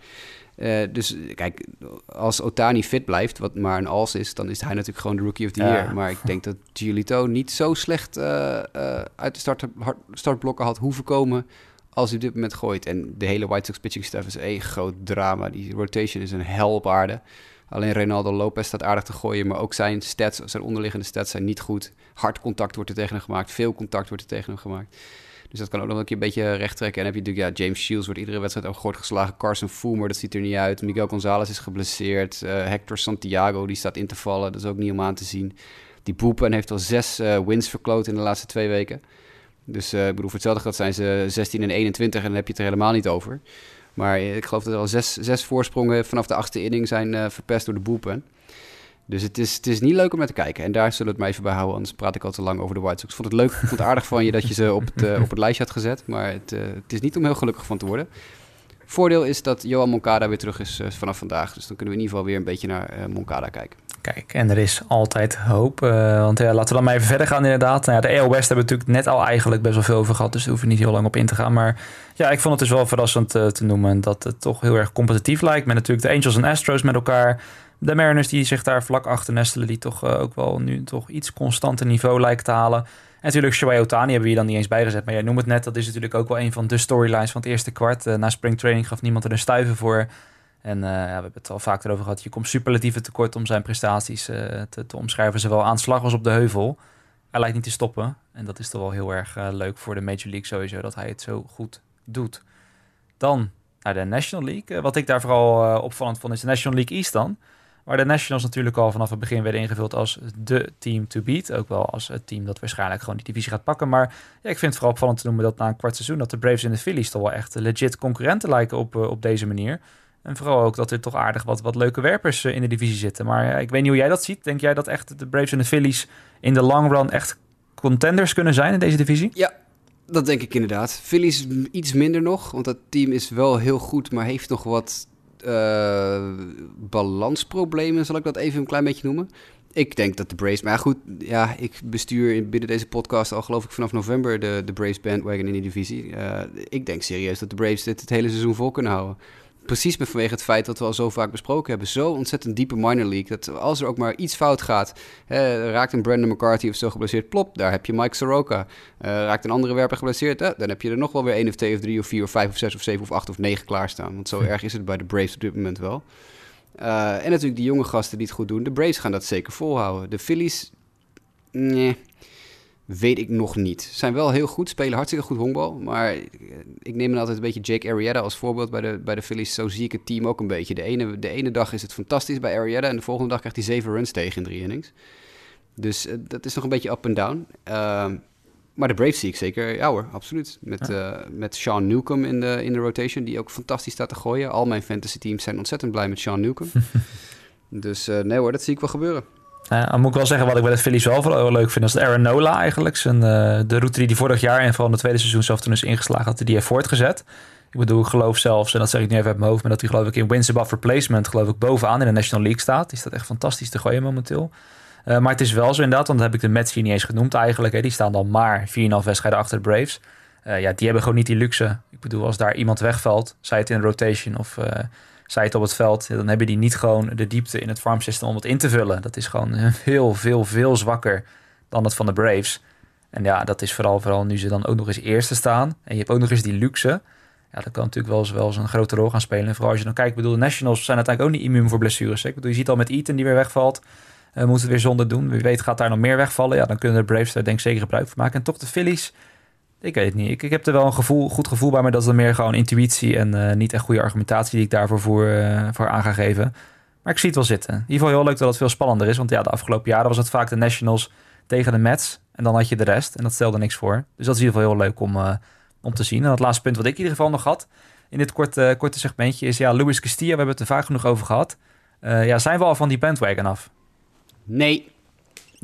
Uh, dus kijk, als Otani fit blijft, wat maar een als is, dan is hij natuurlijk gewoon de rookie of the year. Maar ik denk dat Giolito niet zo slecht uh, uh, uit de start, startblokken had hoeven komen als hij op dit moment gooit. En de hele White Sox pitching staff is één groot drama. Die rotation is een hel op aarde. Alleen Ronaldo Lopez staat aardig te gooien, maar ook zijn stats, zijn onderliggende stats zijn niet goed. Hard contact wordt er tegen hem gemaakt, veel contact wordt er tegen hem gemaakt. Dus dat kan ook nog een keer een beetje recht trekken. En dan heb je natuurlijk, ja, James Shields wordt iedere wedstrijd ook gehoord geslagen. Carson Fulmer, dat ziet er niet uit. Miguel Gonzalez is geblesseerd. Uh, Hector Santiago, die staat in te vallen. Dat is ook niet om aan te zien. Die Boepen heeft al zes uh, wins verkloot in de laatste twee weken. Dus uh, ik bedoel, voor hetzelfde geld zijn ze 16 en 21 en dan heb je het er helemaal niet over. Maar ik geloof dat er al zes, zes voorsprongen vanaf de achtste inning zijn verpest door de Boepen. Dus het is, het is niet leuk om naar te kijken. En daar zullen we het maar even bij houden, anders praat ik al te lang over de White Sox. Ik vond het leuk, ik vond het aardig van je dat je ze op het, uh, op het lijstje had gezet. Maar het, uh, het is niet om heel gelukkig van te worden. Voordeel is dat Johan Moncada weer terug is uh, vanaf vandaag. Dus dan kunnen we in ieder geval weer een beetje naar Moncada kijken. Kijk, en er is altijd hoop. want ja, laten we dan maar even verder gaan inderdaad. Nou ja, de AL West hebben we natuurlijk net al eigenlijk best wel veel over gehad. Dus daar hoeven niet heel lang op in te gaan. Maar ja, ik vond het dus wel verrassend te noemen dat het toch heel erg competitief lijkt. Met natuurlijk de Angels en Astros met elkaar de Mariners die zich daar vlak achter nestelen, die toch uh, ook wel nu toch iets constanter niveau lijken te halen. En natuurlijk Shohei Otani hebben we hier dan niet eens bijgezet. Maar jij noemt het net, dat is natuurlijk ook wel een van de storylines van het eerste kwart. Uh, na springtraining gaf niemand er een stuiver voor. En uh, ja, we hebben het al vaak erover gehad. Je komt superlatieve tekort om zijn prestaties te, te, omschrijven. Zowel aanslag als op de heuvel. Hij lijkt niet te stoppen. En dat is toch wel heel erg leuk voor de Major League sowieso. Dat hij het zo goed doet. Dan naar de National League. wat ik daar vooral opvallend vond is de National League East dan. Waar de Nationals natuurlijk al vanaf het begin werden ingevuld als de team to beat. Ook wel als het team dat waarschijnlijk gewoon die divisie gaat pakken. Maar ja, ik vind het vooral opvallend te noemen dat na een kwart seizoen... dat de Braves en de Phillies toch wel echt legit concurrenten lijken op, eh, op deze manier. En vooral ook dat er toch aardig wat, wat leuke werpers eh, in de divisie zitten. Maar ja, ik weet niet hoe jij dat ziet. Denk jij dat echt de Braves en de Phillies in de long run echt contenders kunnen zijn in deze divisie? Ja, dat denk ik inderdaad. Phillies iets minder nog, want dat team is wel heel goed, maar heeft nog wat uh, balansproblemen, zal ik dat even een klein beetje noemen. Ik denk dat de Braves, maar goed, ja, ik bestuur binnen deze podcast al geloof ik vanaf november de, de Braves bandwagon in die divisie. Uh, ik denk serieus dat de Braves dit het hele seizoen vol kunnen houden precies vanwege het feit dat we al zo vaak besproken hebben. Zo ontzettend diepe minor league. Dat als er ook maar iets fout gaat, hè, raakt een Brandon McCarthy of zo geblesseerd, plop, daar heb je Mike Soroka. Uh, raakt een andere werper geblesseerd, hè, dan heb je er nog wel weer één of twee of drie of vier of vijf of zes of zeven of acht of negen klaarstaan. Want zo erg is het bij de Braves op dit moment wel. Uh, en natuurlijk die jonge gasten die het goed doen. De Braves gaan dat zeker volhouden. De Phillies, nee. Weet ik nog niet. Zijn wel heel goed, spelen hartstikke goed honkbal. Maar ik neem dan altijd een beetje Jake Arrieta als voorbeeld bij de, bij de Phillies. Zo zie ik het team ook een beetje. De ene, de ene dag is het fantastisch bij Arrieta en de volgende dag krijgt hij zeven runs tegen in drie innings. Dus uh, dat is nog een beetje up en down. Uh, maar de Braves zie ik zeker, ja hoor, absoluut. Met, ja. uh, met Sean Newcomb in de, in de rotation, die ook fantastisch staat te gooien. Al mijn fantasy teams zijn ontzettend blij met Sean Newcomb. dus nee hoor, dat zie ik wel gebeuren. Uh, dan moet ik wel zeggen, wat ik bij de Phillies wel, leuk vind, is de Aaron Nola eigenlijk. Zijn, uh, de route die hij vorig jaar en vooral in het tweede seizoen zelf toen is ingeslagen, had hij die heeft voortgezet. Ik bedoel, ik geloof zelfs, en dat zeg ik nu even uit mijn hoofd, maar dat hij geloof ik in wins above replacement geloof ik bovenaan in de National League staat. Die staat echt fantastisch te gooien momenteel. Uh, maar het is wel zo inderdaad, want dan heb ik de Mets hier niet eens genoemd eigenlijk. Hè. Die staan dan maar 4,5 wedstrijden achter de Braves. ja, die hebben gewoon niet die luxe. Ik bedoel, als daar iemand wegvalt, zij het in rotation of zij het op het veld, dan hebben die niet gewoon de diepte in het farmsystem om het in te vullen. Dat is gewoon veel, veel, veel zwakker dan het van de Braves. En ja, dat is vooral, vooral nu ze dan ook nog eens eerste staan. En je hebt ook nog eens die luxe. Ja, dat kan natuurlijk wel eens, wel eens een grote rol gaan spelen. En vooral als je dan kijkt, ik bedoel, de Nationals zijn uiteindelijk ook niet immuun voor blessures. Ik bedoel, je ziet al met Eaton die weer wegvalt. Uh, moet het weer zonder doen. Wie weet gaat daar nog meer wegvallen. Ja, dan kunnen de Braves daar denk ik zeker gebruik van maken. En toch de Phillies ik weet het niet. Ik, ik heb er wel een gevoel, goed gevoel bij, maar dat is dan meer gewoon intuïtie en uh, niet echt goede argumentatie die ik daarvoor voor, uh, voor aan ga geven. Maar ik zie het wel zitten. In ieder geval heel leuk dat het veel spannender is. Want ja, de afgelopen jaren was het vaak de Nationals tegen de Mets. En dan had je de rest. En dat stelde niks voor. Dus dat is in ieder geval heel leuk om, uh, om te zien. En het laatste punt wat ik in ieder geval nog had in dit korte, korte segmentje is... Ja, Luis Castillo, we hebben het er vaak genoeg over gehad. ja, zijn we al van die bandwagon af? Nee,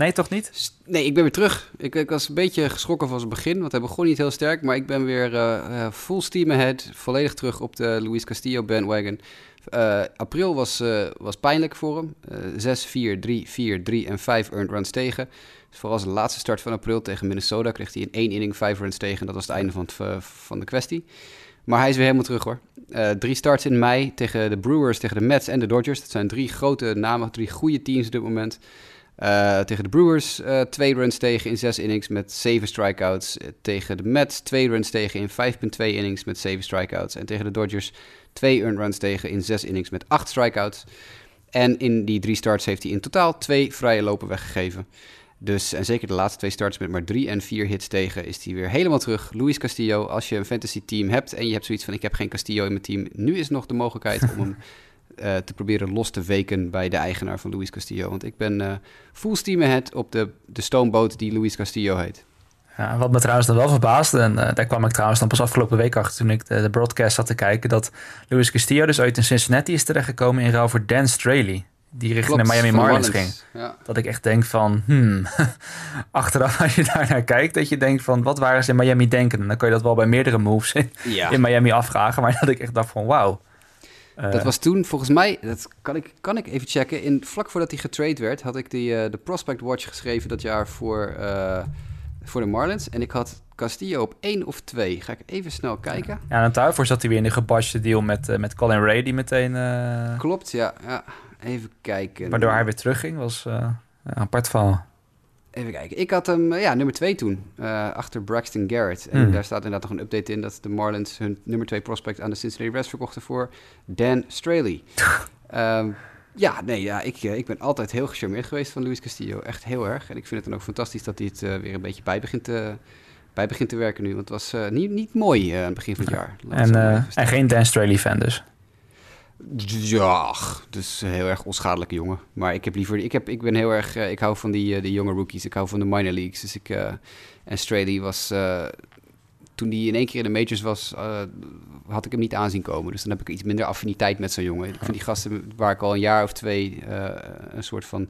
Nee, toch niet? Nee, ik ben weer terug. Ik, ik, was een beetje geschrokken van het begin, want hij begon niet heel sterk. Maar ik ben weer uh, full steam ahead, volledig terug op de Luis Castillo bandwagon. Uh, april was, was pijnlijk voor hem. 6, 4, 3, 4, 3 en 5 earned runs tegen. Dus vooral zijn laatste start van april tegen Minnesota kreeg hij in één inning 5 runs tegen. En dat was het einde van, van de kwestie. Maar hij is weer helemaal terug hoor. drie starts in mei tegen de Brewers, tegen de Mets en de Dodgers. Dat zijn drie grote namen, drie goede teams op dit moment. Uh, tegen de Brewers uh, twee runs tegen in zes innings met zeven strikeouts. Uh, tegen de Mets twee runs tegen in 5,2 innings met zeven strikeouts. En tegen de Dodgers twee earned runs tegen in zes innings met acht strikeouts. En in die drie starts heeft hij in totaal twee vrije lopen weggegeven. Dus, en zeker de laatste twee starts met maar drie en vier hits tegen, is hij weer helemaal terug. Luis Castillo, als je een fantasy team hebt en je hebt zoiets van: ik heb geen Castillo in mijn team, nu is nog de mogelijkheid om hem uh, te proberen los te weken bij de eigenaar van Luis Castillo. Want ik ben uh, full steam ahead op de, de stoomboot die Luis Castillo heet. Ja, wat me trouwens dan wel verbaasde, en uh, daar kwam ik trouwens dan pas afgelopen week achter toen ik de, de broadcast zat te kijken, dat Luis Castillo dus uit in Cincinnati is terechtgekomen in ruil voor Dan Straley die richting Klopt, Miami Marlins ging. Ja. Dat ik echt denk van, hmm, achteraf als je daar naar kijkt, dat je denkt van, wat waren ze in Miami denken? En dan kun je dat wel bij meerdere moves in, ja. in Miami afvragen, maar dat ik echt dacht van, wauw. Dat was toen volgens mij, dat kan ik, kan ik even checken, in, vlak voordat hij getrade werd, had ik die, uh, de Prospect Watch geschreven dat jaar voor, uh, voor de Marlins. En ik had Castillo op één of twee. Ga ik even snel kijken. Ja, en daarvoor zat hij weer in de gebasje deal met, met Colin Ray, die meteen... Klopt, ja. ja. Even kijken. Waardoor hij weer terugging, was een apart verhaal. Even kijken. Ik had hem, uh, ja, nummer 2 toen, uh, achter Braxton Garrett. En hmm. daar staat inderdaad nog een update in dat de Marlins hun nummer 2 prospect aan de Cincinnati Reds verkochten voor Dan Straley. um, ja, nee, ja, ik, ik ben altijd heel gecharmeerd geweest van Luis Castillo. Echt heel erg. En ik vind het dan ook fantastisch dat hij het weer een beetje bij begint te, bij begint te werken nu. Want het was niet, niet mooi aan het begin van het jaar. En, en geen Dan Straley fan dus? Ja, dus heel erg onschadelijke jongen. Maar ik heb liever, ik, heb, ik ben heel erg, uh, ik hou van die, uh, die jonge rookies. Ik hou van de minor leagues. Dus ik, uh, en Straley was, toen die in één keer in de majors was, had ik hem niet aanzien komen. Dus dan heb ik iets minder affiniteit met zo'n jongen. Ik vind die gasten waar ik al een jaar of twee een soort van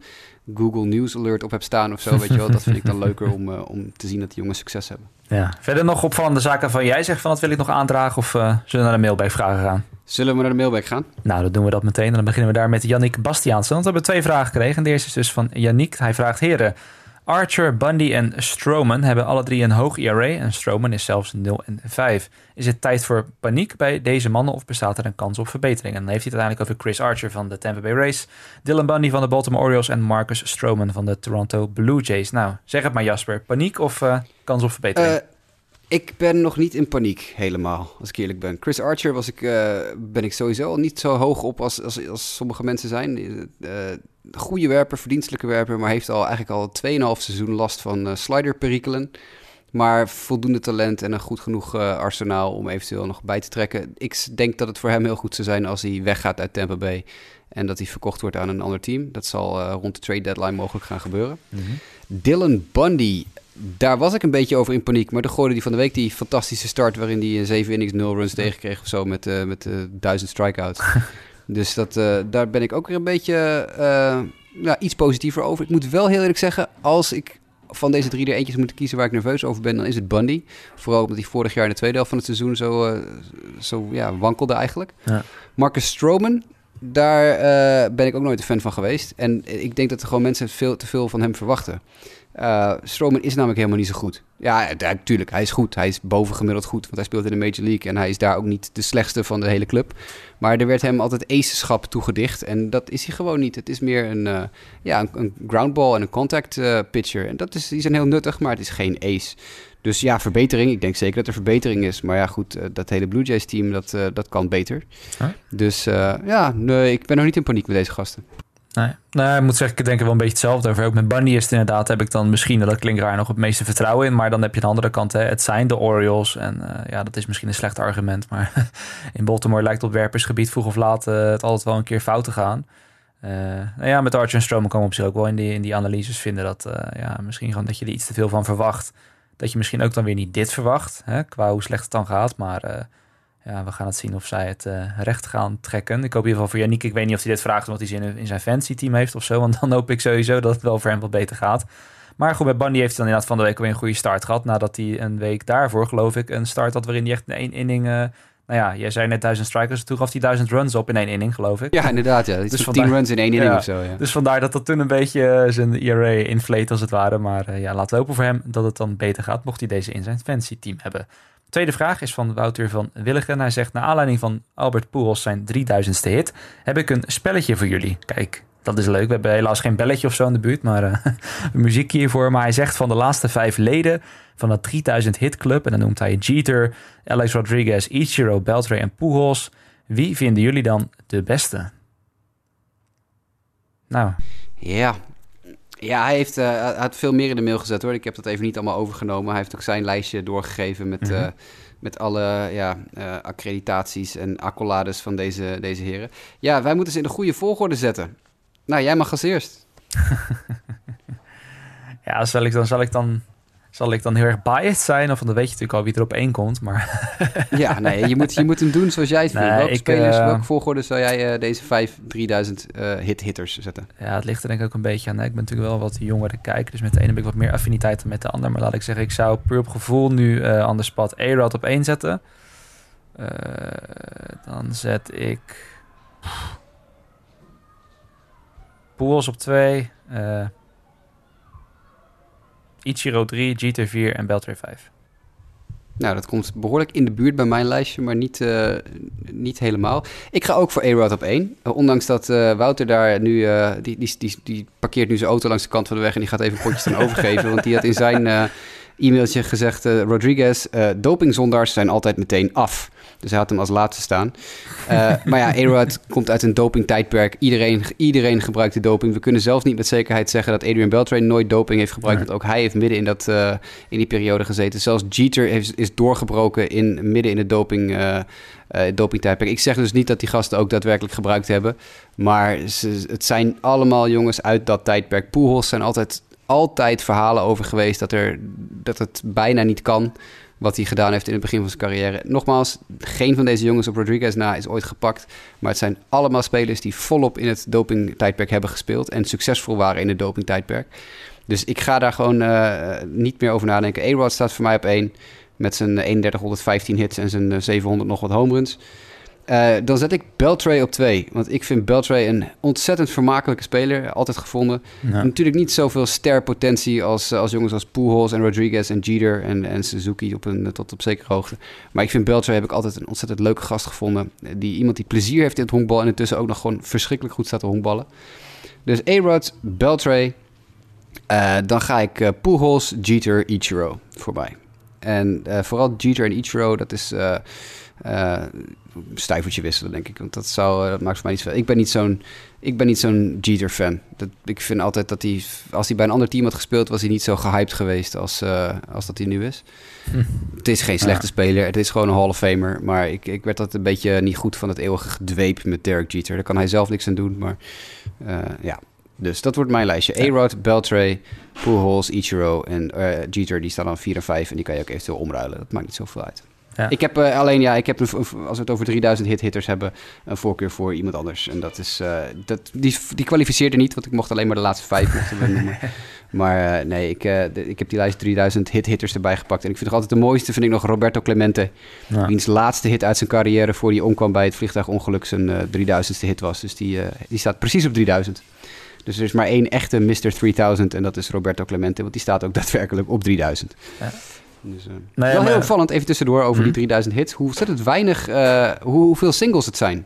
Google News Alert op heb staan of zo, weet je wel. Dat vind ik dan leuker om, om te zien dat die jongens succes hebben. Ja. Verder nog opvallende zaken van jij zegt van dat wil ik nog aandragen of zullen we naar de mailbag vragen gaan? Zullen we naar de mailbag gaan? Nou, dan doen we dat meteen. En dan beginnen we daar met Yannick Bastiaanse. Want we hebben twee vragen gekregen. de eerste is dus van Yannick. Hij vraagt, heren, Archer, Bundy en Stroman hebben alle drie een hoog ERA. En Stroman is zelfs 0 en 5. Is het tijd voor paniek bij deze mannen of bestaat er een kans op verbetering? En dan heeft hij het uiteindelijk over Chris Archer van de Tampa Bay Rays, Dylan Bundy van de Baltimore Orioles en Marcus Stroman van de Toronto Blue Jays. Nou, zeg het maar Jasper, paniek of uh, kans op verbetering? Uh, ik ben nog niet in paniek helemaal, als ik eerlijk ben. Chris Archer was ik, uh, ben ik sowieso al niet zo hoog op als, als, als sommige mensen zijn. Uh, goede werper, verdienstelijke werper, maar heeft al eigenlijk al 2,5 seizoen last van uh, sliderperikelen. Maar voldoende talent en een goed genoeg arsenaal om eventueel nog bij te trekken. Ik denk dat het voor hem heel goed zou zijn als hij weggaat uit Tampa Bay. En dat hij verkocht wordt aan een ander team. Dat zal rond de trade deadline mogelijk gaan gebeuren. Mm -hmm. Dylan Bundy daar was ik een beetje over in paniek. Maar dan gooide hij van de week die fantastische start... waarin hij een 7 innings 0 runs tegenkreeg of zo... met, uh, met uh, duizend strikeouts. dus dat, uh, daar ben ik ook weer een beetje ja, iets positiever over. Ik moet wel heel eerlijk zeggen... als ik van deze drie er eentjes moet kiezen waar ik nerveus over ben... dan is het Bundy. Vooral omdat hij vorig jaar in de tweede helft van het seizoen... zo, zo ja, wankelde eigenlijk. Ja. Marcus Stroman... Daar ben ik ook nooit een fan van geweest. En ik denk dat er gewoon mensen veel te veel van hem verwachten. Uh, Stroman is namelijk helemaal niet zo goed. Ja, natuurlijk, hij is goed. Hij is bovengemiddeld goed, want hij speelt in de Major League en hij is daar ook niet de slechtste van de hele club. Maar er werd hem altijd aceschap toegedicht en dat is hij gewoon niet. Het is meer een, uh, ja, een, een groundball en een contact uh, pitcher. En dat is, die zijn heel nuttig, maar het is geen ace. Dus ja, verbetering. Ik denk zeker dat er verbetering is. Maar ja, goed, dat hele Blue Jays team, dat, dat kan beter. Huh? Dus ja, nee, ik ben nog niet in paniek met deze gasten. Nee. Nou, ik moet zeggen, ik denk er wel een beetje hetzelfde over. Ook met Bundy is het inderdaad, heb ik dan misschien, dat klinkt raar, nog het meeste vertrouwen in. Maar dan heb je de andere kant, hè. het zijn de Orioles. En uh, ja, dat is misschien een slecht argument. Maar in Baltimore lijkt op werpersgebied vroeg of laat uh, het altijd wel een keer fout te gaan. Uh, nou ja, met Archer en Stroman komen op zich ook wel in die, in die analyses vinden dat ja, misschien gewoon dat je er iets te veel van verwacht. Dat je misschien ook dan weer niet dit verwacht, hè, qua hoe slecht het dan gaat. Maar ja, we gaan het zien of zij het uh, recht gaan trekken. Ik hoop in ieder geval voor Yannick. Ik weet niet of hij dit vraagt omdat hij zin in, in zijn fancy team heeft of zo. Want dan hoop ik sowieso dat het wel voor hem wat beter gaat. Maar goed, bij Bandy heeft hij dan inderdaad van de week weer een goede start gehad. Nadat hij een week daarvoor, geloof ik, een start had waarin hij echt in één inning... Uh, nou ja, jij zei net duizend strikers. Toen gaf hij duizend runs op in één inning, geloof ik. Ja, inderdaad. Ja. Dus tien runs in één inning ja, of zo. Ja. Dus vandaar dat dat toen een beetje uh, zijn ERA inflate als het ware. Maar uh, ja, laten we hopen voor hem dat het dan beter gaat. Mocht hij deze in zijn fancy team hebben. Tweede vraag is van Wouter van Willigen. Hij zegt, naar aanleiding van Albert Pujols zijn 3000ste hit, heb ik een spelletje voor jullie. Kijk, dat is leuk. We hebben helaas geen belletje of zo in de buurt, maar uh, muziek hiervoor. Maar hij zegt van de laatste vijf leden van de 3000 Hit Club, en dan noemt hij Jeter, Alex Rodriguez, Ichiro, Beltray en Pujols. Wie vinden jullie dan de beste? Nou. Ja, ja, hij heeft uh, had veel meer in de mail gezet hoor. Ik heb dat even niet allemaal overgenomen. Hij heeft ook zijn lijstje doorgegeven met, mm -hmm. met alle ja, uh, accreditaties en accolades van deze, deze heren. Ja, wij moeten ze in de goede volgorde zetten. Nou, jij mag als eerst. ja, zal ik dan, zal ik dan zal ik dan heel erg biased zijn? Of dan weet je natuurlijk al wie er op één komt. Maar ja, nee, je moet, je moet hem doen zoals jij het nee, vindt. Welke, spelers, uh, welke volgorde zou jij uh, deze vijf 3000 uh, hit-hitters zetten? Ja, het ligt er denk ik ook een beetje aan. Ik ben natuurlijk wel wat jongere kijker. Dus met de ene heb ik wat meer affiniteit dan met de ander. Maar laat ik zeggen, ik zou puur op gevoel nu aan de spot A-Rod op één zetten. dan zet ik... Pools op twee. Ichiro 3, GT4 en Beltray 5. Nou, dat komt behoorlijk in de buurt bij mijn lijstje, maar niet, uh, niet helemaal. Ik ga ook voor A-Rod op 1. Uh, ondanks dat uh, Wouter daar nu... die, die, die, die parkeert nu zijn auto langs de kant van de weg... en die gaat even potjes aan overgeven. want die had in zijn e-mailtje gezegd... Rodriguez, dopingzondaars zijn altijd meteen af. Dus hij had hem als laatste staan. Uh, maar ja, A-Rod komt uit een dopingtijdperk. Iedereen, iedereen gebruikt de doping. We kunnen zelfs niet met zekerheid zeggen dat Adrian Beltray nooit doping heeft gebruikt. Nee. Want ook hij heeft midden in, dat, uh, in die periode gezeten. Zelfs Jeter heeft, is doorgebroken in, midden in het doping, uh, dopingtijdperk. Ik zeg dus niet dat die gasten ook daadwerkelijk gebruikt hebben. Maar ze, het zijn allemaal jongens uit dat tijdperk. Pujols zijn altijd, altijd verhalen over geweest dat, er, dat het bijna niet kan wat hij gedaan heeft in het begin van zijn carrière. Nogmaals, geen van deze jongens op Rodriguez na is ooit gepakt. Maar het zijn allemaal spelers die volop in het dopingtijdperk hebben gespeeld. En succesvol waren in het dopingtijdperk. Dus ik ga daar gewoon uh, niet meer over nadenken. A-Rod staat voor mij op één. Met zijn 3115 hits en zijn 700 nog wat home runs. Uh, dan zet ik Beltray op 2. Want ik vind Beltray een ontzettend vermakelijke speler. Altijd gevonden. Ja. Natuurlijk niet zoveel sterpotentie als, als jongens als Pujols en Rodriguez en Jeter en, en Suzuki op een, tot op zekere hoogte. Maar ik vind Beltray heb ik altijd een ontzettend leuke gast gevonden. Die, iemand die plezier heeft in het honkbal en intussen ook nog gewoon verschrikkelijk goed staat te honkballen. Dus A-Rod, Beltray. Uh, dan ga ik uh, Pujols, Jeter, Ichiro voorbij. En vooral Jeter en Ichiro, dat is uh, stuivertje wisselen, denk ik. Want dat, zou, dat maakt voor mij niet veel. Ik ben niet zo'n, ik ben niet zo'n Jeter-fan. Dat, ik vind altijd dat hij, als hij bij een ander team had gespeeld, was hij niet zo gehyped geweest als, uh, als dat hij nu is. Hm. Het is geen slechte ja. speler, het is gewoon een Hall of Famer. Maar ik, ik werd dat een beetje niet goed van het eeuwige gedweep met Derek Jeter. Daar kan hij zelf niks aan doen, maar uh, ja. Dus dat wordt mijn lijstje. A-Rod, Beltray, Pujols, Ichiro en uh, Jeter, die staan dan 4 en 5. En die kan je ook eventueel omruilen. Dat maakt niet zoveel uit. Ja. Ik heb uh, alleen, ja, ik heb een, als we het over 3000 hit-hitters hebben, een voorkeur voor iemand anders. En dat is, uh, dat, die, die kwalificeerde niet, want ik mocht alleen maar de laatste vijf mochten noemen. Maar uh, nee, ik, de, ik heb die lijst 3000 hit-hitters erbij gepakt. En ik vind nog altijd de mooiste, vind ik nog Roberto Clemente. Ja. Wiens laatste hit uit zijn carrière voor die omkwam bij het vliegtuigongeluk zijn 3000ste hit was. Dus die, die staat precies op 3000. Dus er is maar één echte Mr. 3000 en dat is Roberto Clemente, want die staat ook daadwerkelijk op 3000. Ja. Dus, uh, nee, wel heel opvallend, even tussendoor over die 3000 hits. Hoe ontzettend weinig, uh, hoe, hoeveel singles het zijn.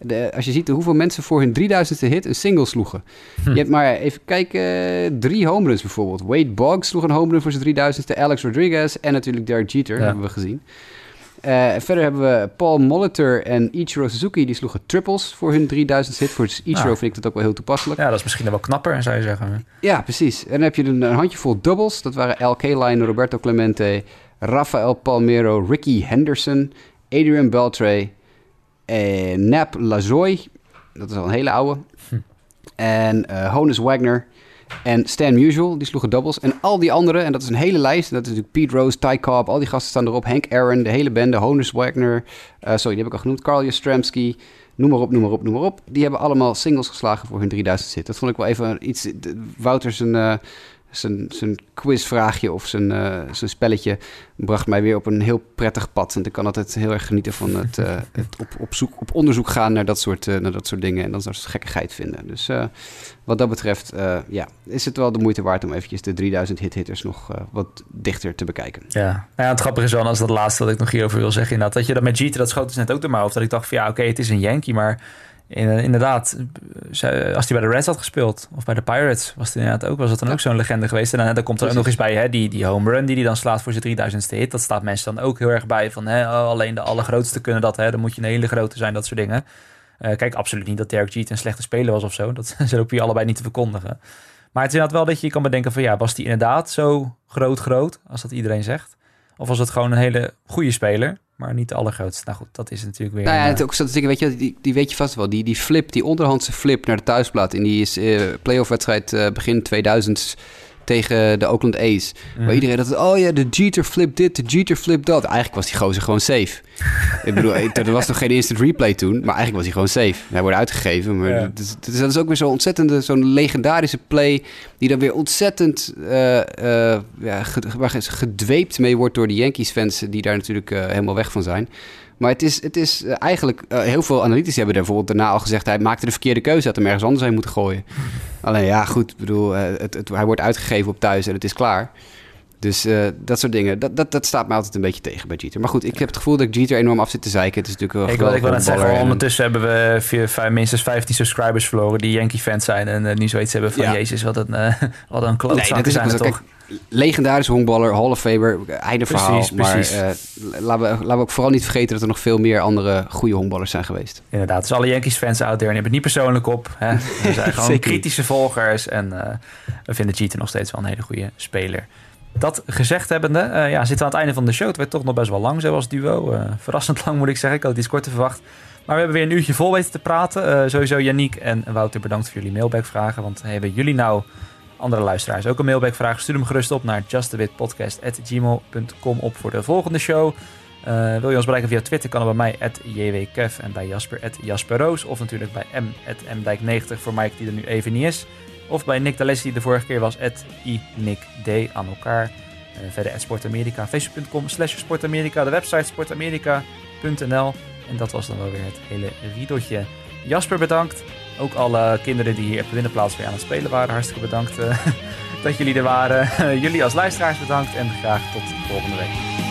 De, als je ziet hoeveel mensen voor hun 3000ste hit een single sloegen. Hm. Je hebt maar, even kijken, drie home runs bijvoorbeeld. Wade Boggs sloeg een home run voor zijn 3000ste. Alex Rodriguez en natuurlijk Derek Jeter, ja. hebben we gezien. Uh, verder hebben we Paul Molitor en Ichiro Suzuki. Die sloegen triples voor hun 3000 hit. Voor Ichiro ja. vind ik dat ook wel heel toepasselijk. Ja, dat is misschien wel knapper, zou je zeggen. Ja, precies. En dan heb je een, een handjevol doubles. Dat waren L. Line, Roberto Clemente, Rafael Palmero, Ricky Henderson, Adrian Beltre, eh, Nap Lazoy. Dat is al een hele oude. Hm. En uh, Honus Wagner. En Stan Musial, die sloegen doubles. En al die anderen, en dat is een hele lijst. Dat is natuurlijk Pete Rose, Ty Cobb, al die gasten staan erop. Hank Aaron, de hele bende. Honus Wagner, uh, sorry, die heb ik al genoemd. Carl Yastrzemski, noem maar op, noem maar op, noem maar op. Die hebben allemaal singles geslagen voor hun 3000 zit. Dat vond ik wel even iets... Wouter zijn... Uh, zijn, zijn quizvraagje of zijn, uh, zijn spelletje bracht mij weer op een heel prettig pad. En ik kan altijd heel erg genieten van het, uh, het op, op, zoek, op onderzoek gaan naar dat soort, uh, naar dat soort dingen. En dan soort gekkigheid vinden. Dus wat dat betreft ja, is het wel de moeite waard om eventjes de 3000 hit-hitters nog wat dichter te bekijken. Ja, nou ja het grappige is wel, als dat laatste wat ik nog hierover wil zeggen. Inderdaad, dat je dat met Jeter, dat schoot dus net ook door mijn hoofd. Dat ik dacht van ja, oké, okay, het is een Yankee, maar inderdaad, als hij bij de Reds had gespeeld of bij de Pirates, was het inderdaad ook, was het dan ook zo'n legende geweest. En dan, komt er ook nog eens bij hè, die, die home run die hij dan slaat voor zijn 3000ste hit. Dat staat mensen dan ook heel erg bij van hè, oh, alleen de allergrootste kunnen dat. Hè, dan moet je een hele grote zijn, dat soort dingen. Uh, kijk, absoluut niet dat Derek Jeter een slechte speler was of zo. Dat zijn ook hier allebei niet te verkondigen. Maar het is inderdaad wel dat je kan bedenken van ja, was die inderdaad zo groot groot, als dat iedereen zegt? Of was het gewoon een hele goede speler? Maar niet de allergrootste. Nou goed, dat is natuurlijk weer... Nou ja, het ook statistieken, weet je, die, die weet je vast wel. Die, die flip, die onderhandse flip naar de thuisplaat in die uh, playoff-wedstrijd uh, begin 2000 tegen de Oakland A's. Waar mhm. iedereen dat, oh ja, de Jeter flip dit, de Jeter flip dat. Eigenlijk was die gozer gewoon safe. ik bedoel, er was nog geen instant replay toen, maar eigenlijk was hij gewoon safe. Hij wordt uitgegeven, maar ja. dat, is, dat, is, ook weer zo'n ontzettende, zo'n legendarische play... die dan weer ontzettend uh, uh, ja, gedweept mee wordt door de Yankees-fans... die daar natuurlijk uh, helemaal weg van zijn. Maar het is, het is uh, eigenlijk... Uh, heel veel analytici hebben daar bijvoorbeeld daarna al gezegd... hij maakte de verkeerde keuze, had hem ergens anders heen moeten gooien. Alleen ja, goed, ik bedoel, uh, het, het, hij wordt uitgegeven op thuis en het is klaar. Dus dat soort dingen, dat, dat, dat staat mij altijd een beetje tegen bij Jeter. Maar goed, ik heb het gevoel dat ik Jeter enorm af zit te zeiken. Het is natuurlijk wel Ik wil, ik wil net zeggen, ondertussen hebben we vier, vijf, minstens 15 subscribers verloren... die Yankee-fans zijn en nu zoiets hebben van... Ja. Jezus, wat een, wat een klootzak nee, zijn toch? Kijk, legendarische honkballer, Hall of Famer, einde verhaal. Precies, precies. Maar uh, laten, we, laten we ook vooral niet vergeten dat er nog veel meer andere goede honkballers zijn geweest. Inderdaad, dus alle Yankees-fans out there, en hebben het niet persoonlijk op. Hè? We zijn gewoon kritische volgers en uh, we vinden Jeter nog steeds wel een hele goede speler. Dat gezegd hebbende, uh, ja, zitten we aan het einde van de show. Het werd toch nog best wel lang, zoals duo. verrassend lang moet ik zeggen, ik had het iets korter verwacht. Maar we hebben weer een uurtje vol weten te praten. sowieso Yannick en Wouter, bedankt voor jullie mailback-vragen. Want hebben jullie nou andere luisteraars ook een mailback vragen, stuur hem gerust op naar justawitpodcast.gmail.com op voor de volgende show. Uh, wil je ons bereiken via Twitter, kan het bij mij, jwkev en bij Jasper, jasperroos. Of natuurlijk bij m, mdijk90 voor Mike, die er nu even niet is. Of bij Nick D'Alessi, die de vorige keer was, inickd aan elkaar. Uh, verder at Sportamerika, facebook.com slash sportamerika, de website sportamerika.nl. En dat was dan wel weer het hele riedeltje. Jasper bedankt. Ook alle kinderen die hier op de binnenplaats weer aan het spelen waren. Hartstikke bedankt uh, dat jullie er waren. jullie als luisteraars bedankt en graag tot volgende week.